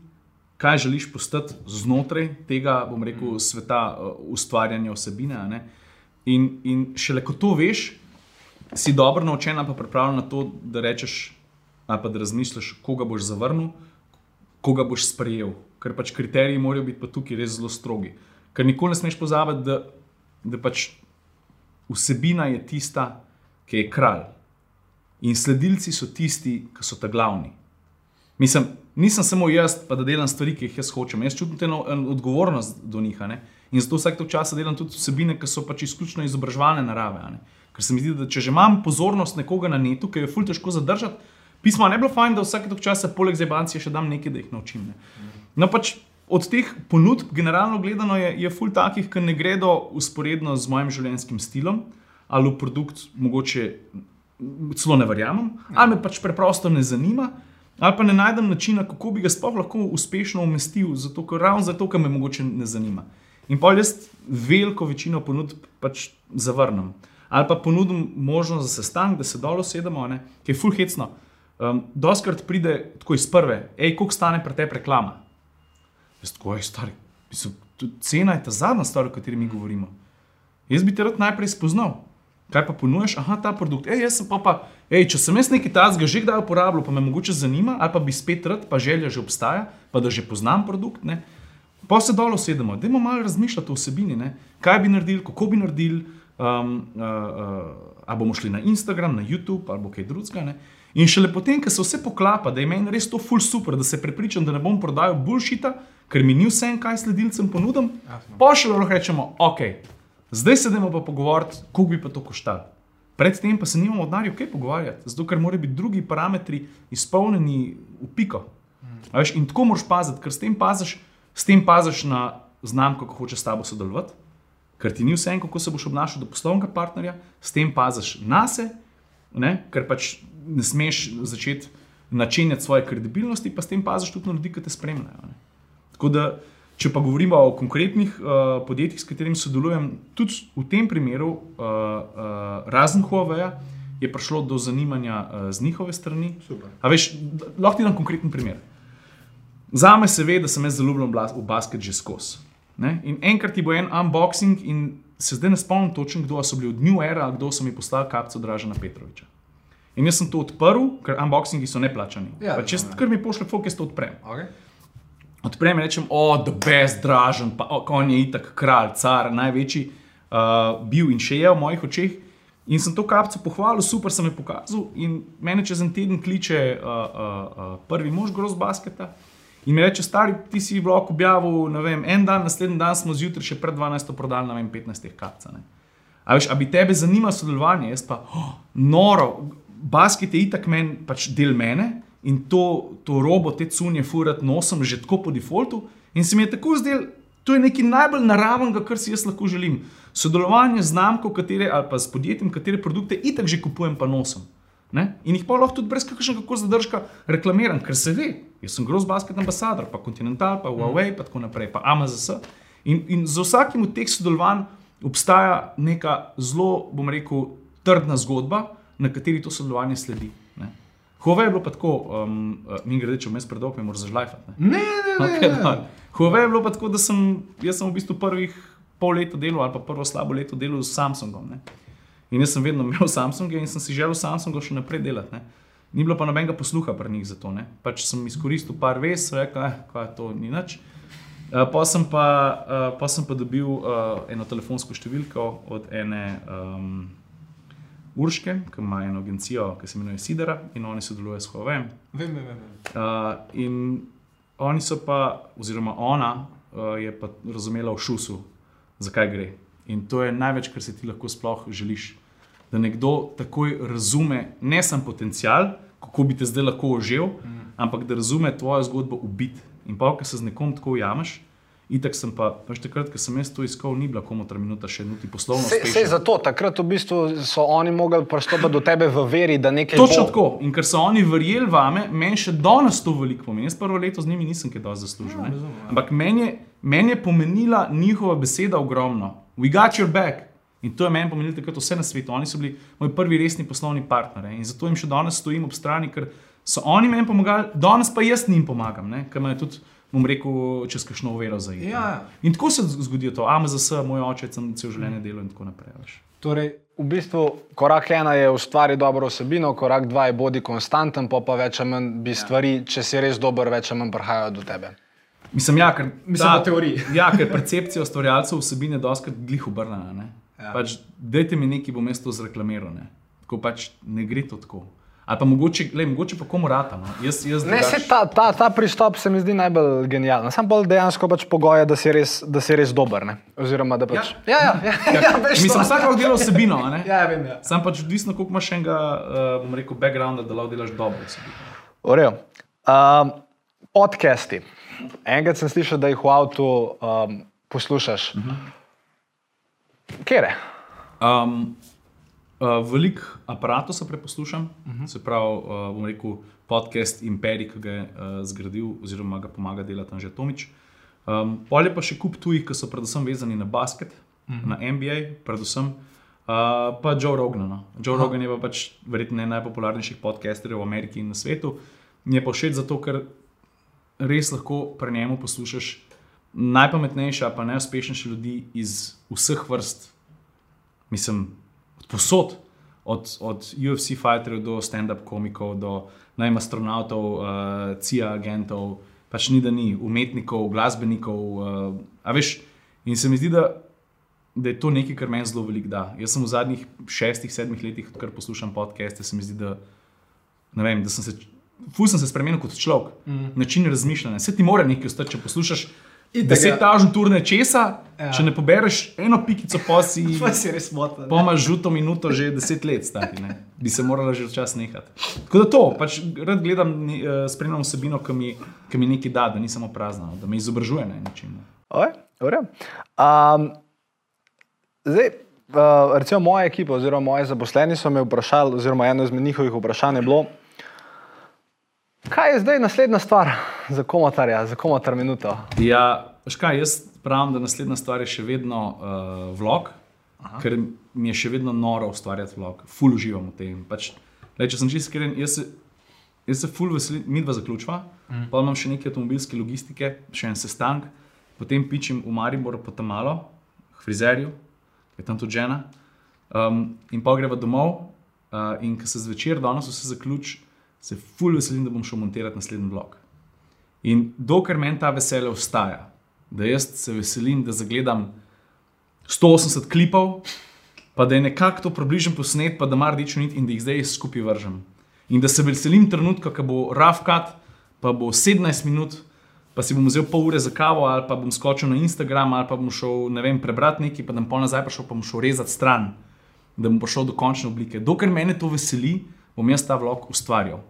kaj želiš postati znotraj tega, bom rekel, sveta uh, ustvarjanja vsebine. In, in šele ko to veš, si dobro naučen, ali pa pripravljen na to, da rečeš, ali pa da razmisliš, koga boš zavrnil, koga boš sprejel. Ker pač kriteriji morajo biti pa tukaj res zelo strogi. Ker nikoli ne smeš pozabiti, da, da pač vsebina je tista, ki je kralj. In sledilci so tisti, ki so ta glavni. Mislim, nisem samo jaz, pa da delam stvari, ki jih jaz hočem. Jaz čutim eno odgovornost do njih. ne. In zato vsak časa delam tudi vsebine, ki so pač izključno izobraževalne narave. ne. Ker se mi zdi, da če že imam pozornost nekoga na netu, ki je ful težko zadržati, pismo ne bi bilo fajn, da vsak časa poleg zebancije še dam nekaj, da jih naučim. Ne. No, pač od teh ponudb, generalno gledano, je, je ful takih, ki ne gredo usporedno z mojim življenjskim stilom ali v produkt mogoče celo ne verjamem, ali me pač preprosto ne zanima, ali pa ne najdem načina, kako bi ga sploh lahko uspešno umestil, zato, ker, ravno zato, ker me mogoče ne zanima. In pa jaz veliko večino ponudb pač zavrnem. Ali pa ponudim možnost za sestanek, da se dol usedemo, ki je full hecno. Um, Doskrat pride tako iz prve, hej, koliko stane pri tebi reklama? Jaz tako, je stari, mislim, cena je ta zadnja stvar, o kateri mi govorimo. Jaz bi te rad najprej spoznal. kaj pa ponujaš, aha, ta produkt. Ej, jaz sem pa, pa ej, če sem jaz nekaj tazga že kdaj uporabljal, pa me mogoče zanima, ali pa bi spet rad, pa želja že obstaja, pa da že poznam produkt. Ne? Pa se dol usedemo, da imamo malo razmišljati o vsebini, ne? kaj bi naredili, kako bi naredili, um, uh, uh, ali bomo šli na Instagram, na YouTube ali kaj drugega. In šele potem, ko se vse poklapa, da je meni res to ful super, da se prepričam, da ne bom prodajal bulšita, ker mi ni vse en, kaj sledilcem ponudim, pa še lahko rečemo, ok, zdaj se idemo pa pogovarjati, koliko bi pa to koštalo. Predtem pa se nimamo odnarju kaj pogovarjati, zato ker morajo biti drugi parametri izpolnjeni v piko. Veš, in tako moraš paziti, ker s tem paziš, s tem paziš na znamko, kako hoče s tabo sodelovati, ker ti ni vse en, kako se boš obnašal do poslovnega partnerja, s tem paziš na sebe, ker pač ne smeš začeti načenjati svoje kredibilnosti, pa s tem paziš tudi na ljudi, ki te spremljajo. Ne? Tako da, če pa govorimo o konkretnih uh, podjetjih, s katerimi sodelujem, tudi v tem primeru, uh, uh, razen Huawei, je prišlo do zanimanja uh, z njihove strani. Veš, lahko ti dam konkreten primer. Za me se ve, da sem jaz zelo ljubljen v basket že skozi. In enkrat ti bo en unboxing, in se zdaj ne spomnim točno, kdo so bili od New Era, kdo so mi poslali kapco Dražena Petroviča. In jaz sem to odprl, ker unboxingi so neplačani. Ja, če ste kar mi pošle, fokus to odprem. Okay. Odprem in rečem, o, oh, the best, dražen, pa oh, on je itak kralj, car, največji uh, bil in še je v mojih očeh. In sem to kapco pohvalil, super sem jo pokazal. In mene čez en teden kliče uh, uh, uh, prvi mož groz basketa. In mi reče, stari, ti si blok objavil, ne vem, en dan, naslednji dan smo zjutraj še pred 12. prodali, ne vem, 15 kapca. A veš, a bi tebe zanimalo sodelovanje, jaz pa, oh, noro, basket je itak meni pač del mene in to, to robo, te cunje, furat nosim že tako po defaultu. In se mi je tako zdel, to je nekaj najbolj naravnega, kar si jaz lahko želim. Sodelovanje z znamko, katere, ali pa s podjetjem, katere produkte itak že kupujem, pa nosim. Ne? In jih pa lahko tudi brez kakršnega zadržka reklamiram, ker se ve, jaz sem groz basket ambasador, pa Continental, pa Huawei, pa tako naprej, pa Amazon. In, in za vsakim od teh sodelovanj obstaja neka zelo, bom rekel, trdna zgodba, na kateri to sodelovanje sledi. Huawei je bilo pa tako, um, mi gre reči, vmes predolgo, mi moramo zažlajfati. Ne, ne, ne. Okay, ne. Huawei je bilo pa tako, da sem, sem v bistvu prvih pol leta delal ali pa prvo slabo leto delal s Samsungom. Ne? In jaz sem vedno imel Samsung in sem si želel Samsungom še naprej delati. Ne? Ni bilo pa nobenega posluha pri njih za to. Ne? Pač sem izkoristil par ves, rekel, eh, kaj to ni nič. Uh, pa, sem pa, uh, pa sem pa dobil uh, eno telefonsko številko od ene. Um, Urške, ki ima eno agencijo, ki se imenuje Sidera in oni sodelujejo s Huawei. Vem, vem, vem. Uh, in oni so pa, oziroma ona uh, je pa razumela v šusu, zakaj gre. In to je največ, kar si ti lahko sploh želiš. Da nekdo takoj razume ne samo potencial, kako bi te zdaj lahko ožil, mm. ampak da razume tvojo zgodbo ubiti. In pa, ko se z nekom tako ujameš, Itek sem pa, veš, takrat, ko sem jaz to iskal, ni bila komu tri minute še nuti poslovno. Se, se zato, takrat v bistvu so oni mogli pristopiti do tebe v veri, da nekaj. Točno bo. tako. In ker so oni verjeli vame, meni še danes to veliko pomeni. Jaz prvo leto z njimi nisem kaj dosti zaslužil. Ja, ja. Ampak meni je, men je pomenila njihova beseda ogromno. We got your back. In to je meni pomenilo takrat vse na svetu. Oni so bili moji prvi resni poslovni partnerji. In zato jim še danes stojim ob strani, ker so oni meni pomagali, danes pa jaz njim pomagam. Ker me je tudi bom rekel, čez kakšno vero za jih. Ja. In tako se zgodi to, AMZS, moj oče, sem cel življenje delal in tako naprej. Torej, v bistvu, korak ena je ustvari dobro osebino, korak dva je bodi konstanten, pa pa več ali manj bi ja. stvari, če si res dober, več ali manj prihajajo do tebe. Mislim, ja, ker, Mislim da, teoriji. ja, ker percepcija ustvarjalcev vsebine je doskrat glih obrnjena. Ja. Pač, dajte mi nekaj, bom jaz to zreklamiral. Tako pač ne gre to tako. Ali pa mogoče, le, mogoče pa komu rata. No? Jaz, jaz ne, drugač... ta, ta, ta pristop se mi zdi najbolj genijalen. Sam bolj dejansko pač pogoje, da si res, da si res dober. Ne? Oziroma, da pač. Ja, ja, ja. ja, ja Mislim, vsak lahko dela vsebino. ja, vem, ja. Sam pač odvisno, koliko imaš enega, uh, bom rekel, backgrounda, da lahko delaš dobro vsebino. Urejo. Um, podcasti. Enkrat sem slišal, da jih v avtu um, poslušaš. Uh -huh. Kje je? Um, Uh, Veliko aparatov se preposlušam, uh mhm. -huh. se pravi, uh, bom rekel, podcast Imperij, ki ga je uh, zgradil, oziroma ga pomaga delati že Tomič. Um, Pol je pa še kup tujih, ki so predvsem vezani na basket, uh mhm. -huh. na NBA, predvsem uh, pa Joe Rogan. No. Joe Aha. Rogan je pa pač verjetno eden najpopularnejših podcasterjev v Ameriki in na svetu. Mi je pa všeč zato, ker res lahko pri njemu poslušaš najpametnejše, pa najuspešnejše ljudi iz vseh vrst. Mislim, posod, od, od UFC fighterjev do stand-up komikov, do najem astronautov, uh, CIA agentov, pač ni da ni, umetnikov, glasbenikov. Uh, veš, in se mi zdi, da, da je to nekaj, kar meni zelo veliko da. Jaz sem v zadnjih šestih, sedmih letih, odkar poslušam podcaste, se mi zdi, da, vem, da sem se. Fus sem se spremenil kot človek, mm. način razmišljanja. Vse ti mora nekaj ostati, če poslušaš deset tažn turne česa, ja. če ne pobereš eno pikico, pa si. Si res moto. Pa imaš žuto minuto, že deset let, stati, bi se morala že včasih nehati. Tako da to, pač rad gledam, uh, spremljam vsebino, ki mi, ki mi nekaj da, da ni samo prazna, da me izobražuje na način. Um, zdaj, uh, recimo moja ekipa, oziroma moji zaposleni so me vprašali, oziroma eno izmed njihovih vprašanj je bilo. Kaj je zdaj naslednja stvar za komotarja, za komotar minuto? Ja, škaj, jaz pravim, da naslednja stvar je še vedno uh, vlog, Aha. ker mi je še vedno noro ustvarjati vlog, ful uživam v tem. Pač, le, če sem čisto iskren, jaz se, jaz se ful veselim, mi dva zaključva, mm. pa imam še nekaj avtomobilske logistike, še en sestank, potem pičem v Maribor po tam malo, frizerju, je tam tudi žena, um, in pa greva domov, uh, in ko se zvečer, danes vse zaključi se fulj veselim, da bom šel montirati naslednji blok. In dokler meni ta veselje ostaja, da jaz se veselim, da zagledam 180 klipov, pa da je nekako to približen posnet, pa da mar rečem in da jih zdaj skupaj vržem. In da se veselim trenutka, ko bo rafkat, pa bo 17 minut, pa si bom vzel pol ure za kavo, ali pa bom skočil na Instagram, ali pa bom šel ne vem, prebrati nekaj, pa da bom pol nazaj prišel, pa bom šel rezati stran, da bom prišel do končne oblike. Dokler mene to veseli, bom jaz ta vlog ustvarjal.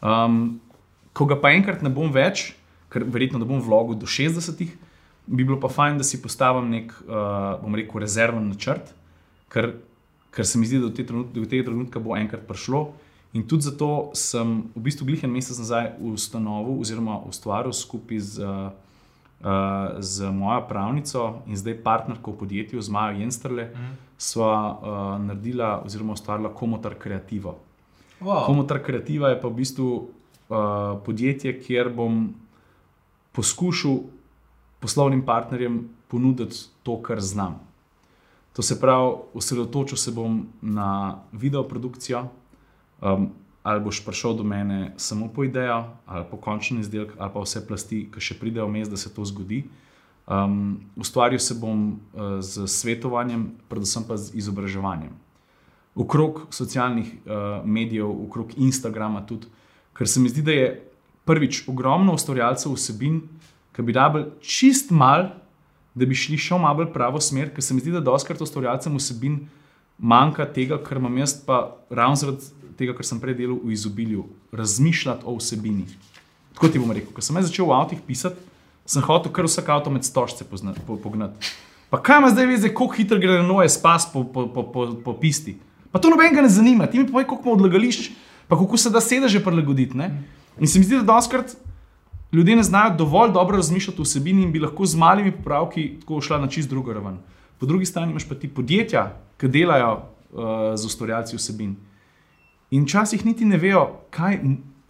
Um, ko ga pa enkrat ne bom več, ker verjetno ne bom vlogil do 60, bi bilo pa fajn, da si postavim nek, uh, bom rekel, rezerven načrt, ker, ker se mi zdi, da do, te trenut, do tega trenutka bo enkrat prišlo. In tudi zato sem v bistvu glihen mesec nazaj ustanovil oziroma ustvaril skupaj z, uh, z mojo pravnico in zdaj partnerko v podjetju, z Majo Jenstrle, mm. sva uh, naredila oziroma ustvarila komotar kreativo. Wow. Komotar Kreativa je pa v bistvu uh, podjetje, kjer bom poskušal poslovnim partnerjem ponuditi to, kar znam. To se pravi, osredotočil se bom na video produkcijo. Um, ali boš prišel do mene samo po idejo, ali po končni izdelek, ali pa vse plasti, ki še pridejo vmes, da se to zgodi. Um, ustvaril se bom uh, z svetovanjem, predvsem pa z izobraževanjem okrog socialnih uh, medijev, okrog Instagrama tudi. Ker se mi zdi, da je prvič ogromno ustvarjalcev vsebin, ki bi rabili čist mal, da bi šli še malo pravo smer, ker se mi zdi, da doskrat ustvarjalcem vsebin manjka tega, kar imam jaz pa ravno zaradi tega, kar sem prej delal v izobilju, razmišljati o vsebini. Tako ti bom rekel, ko sem začel v avtih pisati, sem hotel kar vsak avto med stožce pognati. Pa kaj ima zdaj veze, kako hitro gre na noje spas po, po, po, po, po pisti? Pa to nobenega ne zanima, ti mi povej, koliko imamo odlagališč, pa kako se da sedeže prilagoditi. Ne? In se mi zdi, da daskrat ljudje ne znajo dovolj dobro razmišljati o vsebini in bi lahko z malimi popravki tako šla na čist drugo raven. Po drugi strani imaš pa ti podjetja, ki delajo uh, z ustvarjalci vsebin. In včasih niti ne vejo, kaj,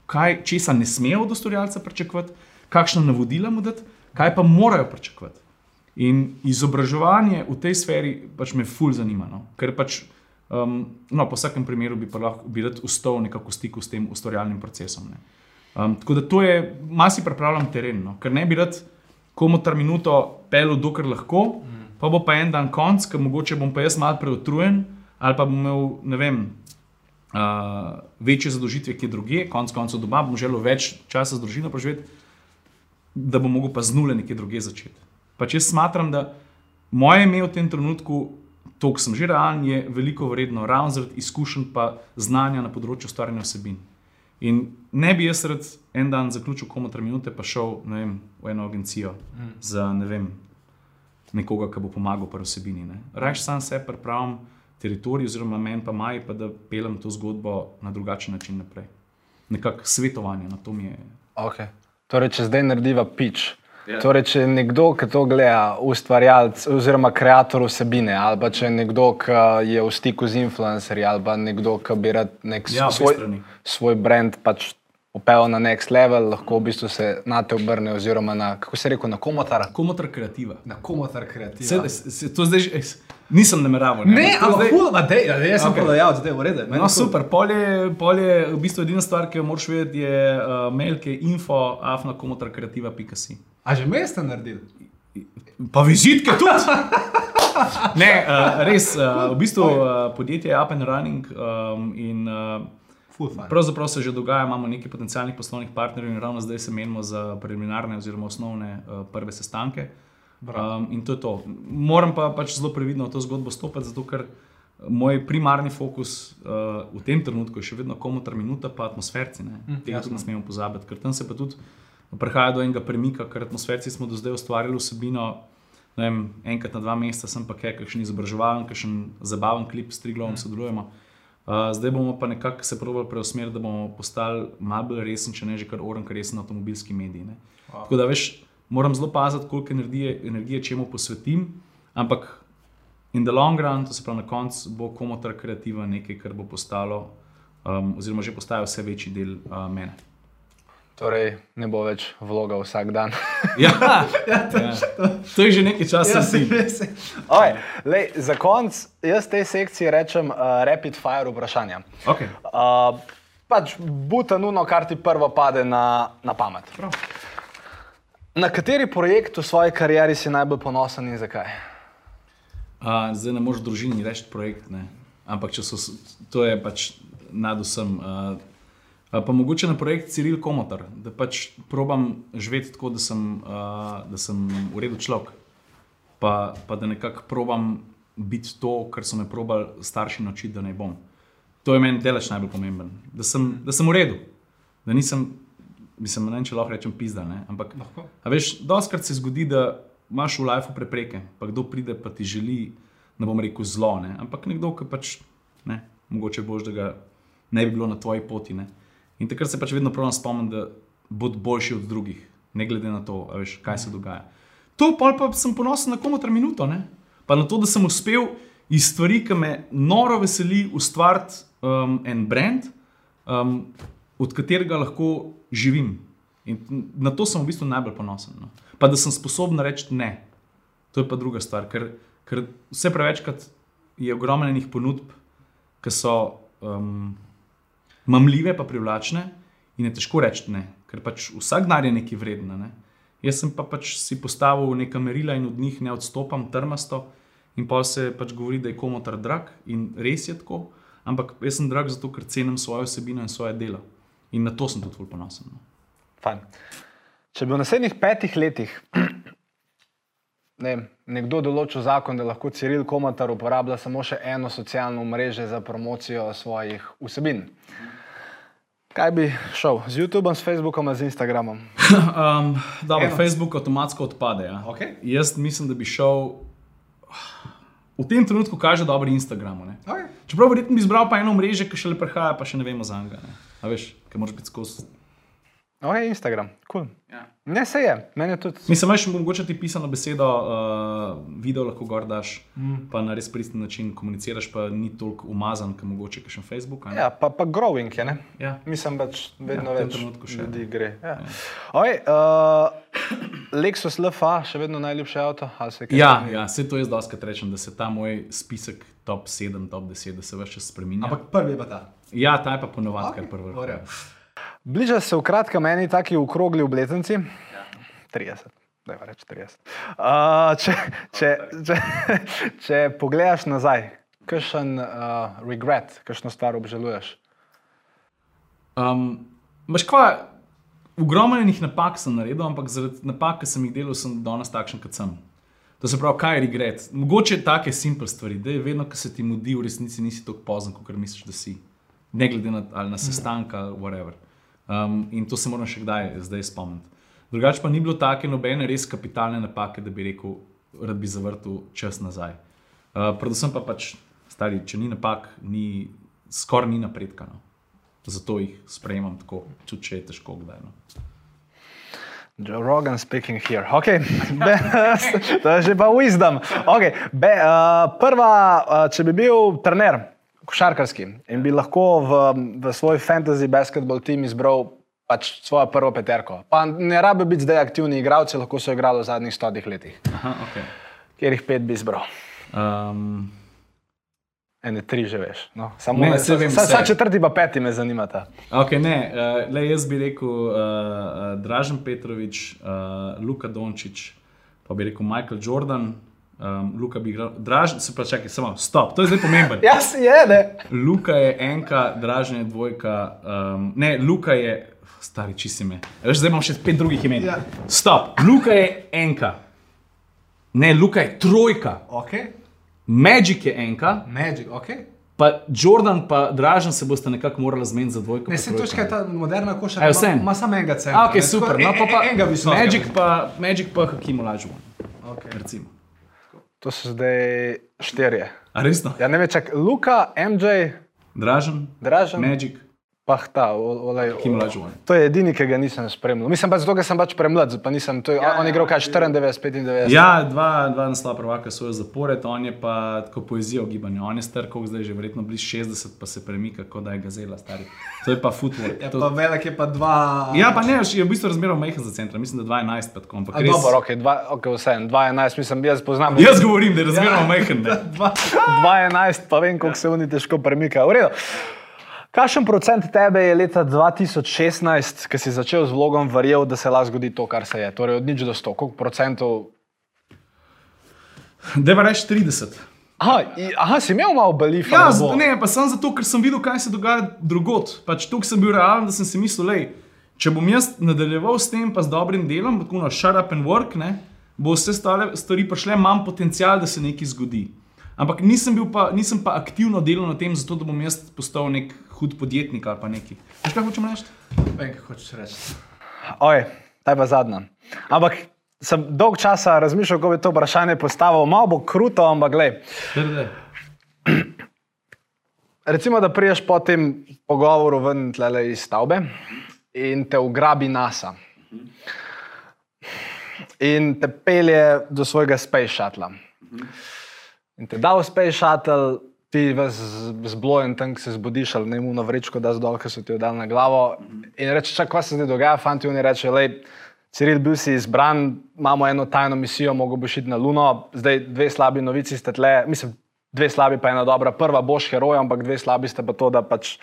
kaj, česa ne smejo od ustvarjalca pričakovati, kakšno navodila mu dati, kaj pa morajo pričakovati. In izobraževanje v tej sferi pač me ful zanima. No? Ker pač Um, no, po vsakem primeru bi pa lahko bil ustal nekako v stiku s tem ustvarjalnim procesom. Um, tako da to je, malo si pripravljam teren, no? ker ne bi rad komu ta minuto pel, dokler lahko, mm. pa bo pa en dan konc, ker mogoče bom pa jaz mal preutrujen ali pa bom imel, ne vem. Uh, večje zadožitve, ki je druge, konec koncev doma, bom želel več časa z družino preživeti, da bom mogel pa z nule nekje druge začeti. Pač jaz smatram, da moje ime v tem trenutku to, kar sem že realen, je veliko vredno, ravno zaradi izkušenj in znanja na področju ustvarjanja vsebin. In ne bi jaz rad en dan zaključil komu tri minute, pa šel vem, v eno agencijo mm. za ne vem, nekoga, ki bo pomagal pri vsebini. Rajš sam se pripravim teritorij, oziroma meni pa maj, pa da pelem to zgodbo na drugačen način naprej. Nekako svetovanje na to mi je. Okay. Torej, če zdaj narediva pič. Yeah. Ja. Torej, če je nekdo, ki to gleda, ustvarjalec oziroma ustvarjalec vsebine, ali pa če je nekdo, ki je v stiku z influencerji, ali pa nekdo, ki bi rad nek ja, svoj, svoj brand pač upel na next level, lahko v bistvu se na te obrne, oziroma na, kako se reče, na komotar. Komotar kreativa. Na komotar kreativa. Se, se, to zdaj, že- nisem nameraval. Ne, ampak zdaj- ma dej, dej, jaz sem Okej. prodajalec, zdaj v redu. meni No, je cool. super, pol je, pol je v bistvu edina stvar, ki jo moraš vedeti, je uh, mail, ki je info, afna komotarkreativa.si. A že mesta naredil? Pa vizitke tudi. ne, uh, res, uh, v bistvu uh, podjetje je up and running um, in uh. Pravzaprav se že dogaja, imamo nekaj potencialnih poslovnih partnerjev in ravno zdaj se menimo za preliminarne oziroma osnovne uh, prve sestanke. Um, in to je to. Moram pa pač zelo previdno v to zgodbo stopiti, zato ker moj primarni fokus uh, v tem trenutku je še vedno komutar minuta, pa atmosferci. Ne? Tega tudi ne smemo pozabiti, ker tam se pa tudi prihaja do enega premika, ker atmosferci smo do zdaj ustvarjali vsebino. Vem, enkrat na dva meseca sem pa kaj, kakšen izobraževalen, kakšen zabaven klip s Triglavom sodelujemo. Uh, zdaj bomo pa nekako se probali preusmeriti, da bomo postali malo bolj resni, če ne že kar oren, resen avtomobilski medij. ne. Tako da veš, moram zelo paziti, koliko energije, energije čemu posvetim, ampak in the long run, to se pravi na koncu, bo komotar kreativa nekaj, kar bo postalo, um, oziroma že postaja vse večji del uh, mene. Torej, ne bo več vloga vsak dan. Ja, ja, to, ja. to je že nekaj časa. si. Oj, lej, za konec, jaz tej sekciji rečem uh, rapid fire vprašanja. Okay. Uh, pač butanuno, kar ti prvo pade na, na pamet. Prav. Na kateri projekt v svoji karieri si najbolj ponosen in zakaj? Uh, zdaj ne moreš družini reči projekt, ne? ampak če so, to je pač nad vsem. Uh, pa mogoče na projekt Ciril Komotar, da pač probam živeti tako, da sem, uh, da sem v redu človek. Pa, pa da nekako probam biti to, kar so me probali starši naučiti, da ne bom. To je meni delež najbolj pomemben. Da sem, da sem v redu, da nisem, mislim, ne vem, če lahko rečem pizda. Ne? Ampak, a veš, doskrat se zgodi, da imaš v lifeu prepreke, pa kdo pride, pa ti želi, ne bom rekel zlo, ne? ampak nekdo, ki pač ne, mogoče boš, da ga ne bi bilo na tvoji poti. Ne? In takrat se pač vedno pravim spomnim, da bod boljši od drugih, ne glede na to, veš, kaj se dogaja. To pol pa sem ponosen na komotar minuto, ne? pa na to, da sem uspel iz stvari, ki me noro veseli, ustvariti um, en brand, um, od katerega lahko živim. In na to sem v bistvu najbolj ponosen. No. Pa da sem sposoben reči ne. To je pa druga stvar, ker, ker vse prevečkrat je ogromno enih ponudb, ki so um, mamljive, pa privlačne, in je težko reči ne, ker pač vsak denar je nekaj vredno. Ne. Jaz sem pa pač si postavil neka merila in od njih ne odstopam trmasto, in pa se pač govori, da je komotar drag, in res je tako, ampak jaz sem drag zato, ker cenim svojo vsebino in svoje delo. In na to sem tudi ful ponosen. No. Fajn. Če bi v naslednjih petih letih ne, nekdo določil zakon, da lahko Ciril Komatar uporablja samo še eno socialno mrežo za promocijo svojih vsebin, kaj bi šel? Z YouTubeom, s Facebookom, ali z Instagramom? Um, Eno. Facebook avtomatsko odpade. Ja. Okej. Jaz mislim, da bi šel. V tem trenutku kaže dobro Instagramu. ne. Okay. Čeprav verjetno bi izbral pa eno mrežo, ki še le prihaja, pa še ne vemo za njega. A veš, ki moraš biti skozi. Okay, Instagram, cool. Ja. Ne se je, meni je tudi. Mislim, imaš mogoče ti pisano besedo, uh, video lahko gor daš, mm. pa na res pristen način komuniciraš, pa ni toliko umazan, kot mogoče še Facebook. a ne. Ja, pa, pa growing je, ne? Ja. Mislim, pač vedno Ja, v tem več trenutku še. ljudi gre. Ja. Okay, uh, Lexus LFA, še vedno najljubši avto? ali se je Ja, ja, vse to jaz doskrat rečem, da se ta moj spisek top 7, top 10, da se več čas spremenja. Ampak prvi je pa ta. Ja, ta je pa ponovadi, okay, kar prvo. Bliža se v kratkem meni taki okrogli obletnici. 30. Dajva reči 30. Uh, če, če, če, če pogledaš nazaj, kakšen uh, regret, kakšno stvar obžaluješ? Um, Veš kva, ogromno enih napak sem naredil, ampak zaradi napak, ki sem jih delal, sem danes takšen, kot sem. To se pravi, kaj je regret. Mogoče take simple stvari, da je vedno, ko se ti mudi, v resnici nisi tako pozen, kot misliš, da si. Ne glede na, na sestanka ali whatever. Um, in to se moram še kdaj zdaj spomniti. Drugače pa ni bilo take nobene res kapitalne napake, da bi rekel, rad bi zavrtel čas nazaj. Uh, predvsem pa pač, stari, če ni napak, ni, skoraj ni napredka. No. Zato jih sprejemam tako, tudi če je težko kdaj. No. Joe Rogan speaking here. Okay. Be, to je že pa wisdom. Okay. Be, uh, prva, uh, če bi bil trener, košarkarski in bi lahko v, v svoj fantasy basketball tim izbral pač svojo prvo peterko. Pa ne rabi biti zdaj aktivni igralci, lahko so igrali v zadnjih stotih letih. Aha, okay. Kjer jih pet bi izbral. um, Ene tri že veš. No, samo Ne, me- saj vem sa- vse. sa četrti pa peti me zanimata. okay, ne, uh, le jaz bi rekel uh, Dražen Petrovič, uh, Luka Dončić, pa bi rekel Michael Jordan. Um, Luka bi igral, Dražen, se pa čakaj, samo stop, to je zdaj pomemben. Ja, si je, ne. Luka je enka, Dražen je dvojka, um, ne, Luka je, stari čisi me. Veš, zdaj imam še pet drugih imen. Ja. Stop, Luka je enka. Ne, Luka je trojka, Ok, Magic je enka, Magic, ok. pa Jordan pa Dražen se boste nekako morali zmeniti za dvojko. Ne, se točka je ta moderna košarka. Evo, vseeno. ima- samo enega centra. A, ok, ne, super. tako, No, pa, pa, en- enega visokega. Magic pa, Magic pa Hakim Olajuwon, Okay. recimo. To so zdaj štirje. A resno? Ja, ne vem, čak, Luka, MJ, Dražen, Dražen, Magic, pa ta, olej. Hakim Olajuwon. To je edini, ki ga nisem spremljal. Mislim pa zato, ker sem pač premlad, pa nisem. To je, ja, on je igral kaj 94, 95. Ja, dva, dva naslova prvaka so jo zapored, on je pa tako poezijo v gibanju. On je star, koliko zdaj že verjetno blizu 60, pa se premika, kot da je gazela stari. To je pa football. Ja, To- pa velik je pa dva. Ja, pa ne, je v bistvu razmeroma majhen za center, mislim, da 12 pa tako, ampak A, res. Dobro, ok, dva, okay vseeno, 2-11, mislim, jaz poznam. Jaz govorim, da je razmeroma majhen. ne. 2-11, pa vem, koliko se oni težko premikajo. V redu. Kakšen procent tebe je leta 2016, ki si začel z vlogom, verjel, da se lahko zgodi to, kar se je? Torej, od nič do 100, koliko procentov? Deva reči 30. Aha, i- aha si imel malo belifa. Ja, z- ne, pa sem zato, ker sem videl, kaj se dogaja drugot. Pač tukaj sem bil realen, da sem si mislil, lej, če bom jaz nadaljeval s tem, pa z dobrim delom, tako na shut up and work, ne, bo vse stale stvari prišle, imam potencial, da se nekaj zgodi. Ampak nisem, bil pa, nisem pa aktivno delal na tem, zato da bom jaz postal nek hud podjetnik ali pa neki. Veš, kaj hočem reči? Vem, kaj hočeš reči. Oj, ta je pa zadnja. Ampak sem dolg časa razmišljal, kako bi to vprašanje postavil. Malo bo kruto, ampak gled. Recimo, da priješ po tem pogovoru ven tlele iz stavbe in te ugrabi NASA. In te pelje do svojega Space Shuttle. In te da v Space Shuttle, ti ves zblojen tam, ki se zbudiš, ali ne imuno vrečko, da zdol, ki so ti jo dali na glavo. In reče, čak, kaj se zdaj dogaja, fanti, oni reče, lej, Ciril, bil si izbran, imamo eno tajno misijo, mogo boš iti na Luno, zdaj dve slabi novici ste tle, mislim, dve slabi pa ena dobra. Prva boš heroj, ampak dve slabi ste pa to, da pač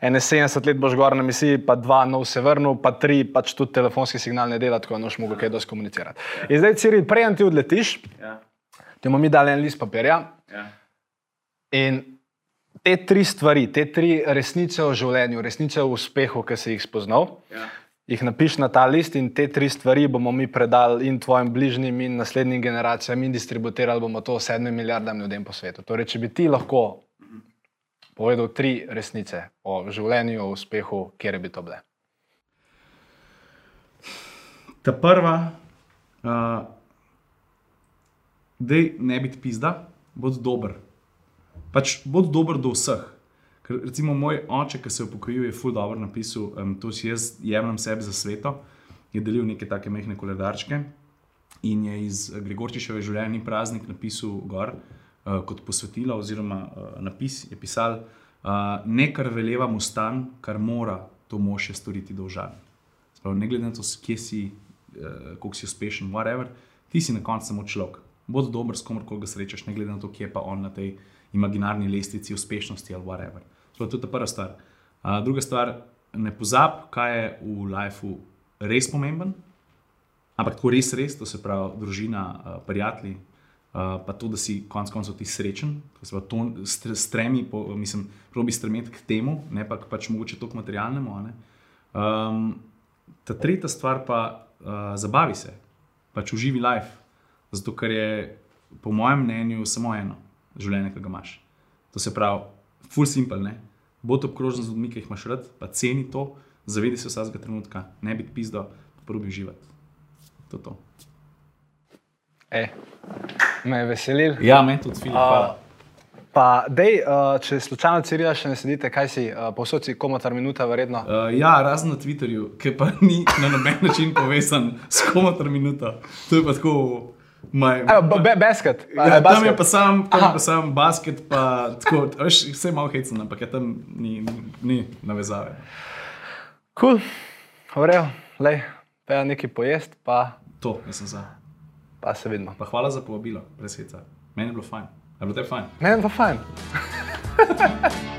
ene 70 let boš gor na misiji, pa dva nov se vrnil, pa tri pač tudi telefonski signal ne dela, tako da noš mogo kaj dosti komunicirati. In zdaj, Ciril, prej ti odletiš, Ja, ti bomo mi dali en list papirja, ja. In te tri stvari, te tri resnice o življenju, resnice o uspehu, ki si jih spoznal, Ja. jih napiš na ta list in te tri stvari bomo mi predali in tvojim bližnjim in naslednjim generacijam in distribuirali bomo to sedmim milijardam ljudem po svetu. Torej, če bi ti lahko povedal tri resnice o življenju, o uspehu, kje bi to bile. Ta prva, uh, da ne biti pizda, bod dober. Pač bod dober do vseh. Ker, recimo, moj oče, ki se je upokojil, je ful dobro napisal, um, to si jaz jemljem sebi za sveto, je delil neke take mehne koledarčke in je iz Gregorčiševe življenja ni praznik napisal gor uh, kot posvetilo, oziroma uh, napis je pisal, uh, ne kar veleva mu stan, kar mora to mož še storiti dolžan. Sprav, ne glede na to, kje si, uh, koliko si uspešen, whatever, ti si na koncu samo človek. Bod dober s komorkoli ga srečaš, ne glede na to, kje je pa on na tej imaginarni lestvici uspešnosti ali whatever. To je ta prva stvar. Uh, druga stvar, ne pozab, kaj je v lifeu res pomemben, ampak tako res, res, to se pravi družina, uh, prijatelji. Uh, pa to, da si konec koncev ti srečen, to se to stre- stremi, po, mislim, probi stremeti k temu, ne pa k pač mogoče toliko materialnemu. a ne. Um, ta tretja stvar pa uh, zabavi se, pač uživi life. Zato, ker je po mojem mnenju samo eno življenje, ki ga imaš. To se pravi, full simple, ne. Bod obkrožen z ljudmi, ki jih imaš rad, pa ceni to, zavedi se vsakega trenutka, ne biti pizdo, probi uživati. To je to. E, me je veselil. Ja, meni tudi film. A, Pa, dej, uh, če slučajno Cirila še ne sedite, kaj si, uh, povsod si komotar minuta, verjetno. Uh, ja, razen na Twitterju, ki pa ni na noben način povezan s komotor minuto. To je pa tako. Maj, Evo, be, basket. ja, eh, tam je pa sam, tam Aha. je pa sam basket, pa tako, veš, vse malo hecen, ampak je tam ni, ni navezave. Cool. Vrejo, lej, pa ja nekaj pojest, pa, To, jaz sem za. pa se vidimo. Pa hvala za povabilo, res je. Meni je bilo fajn. Je bilo te fajn? Meni pa fajn.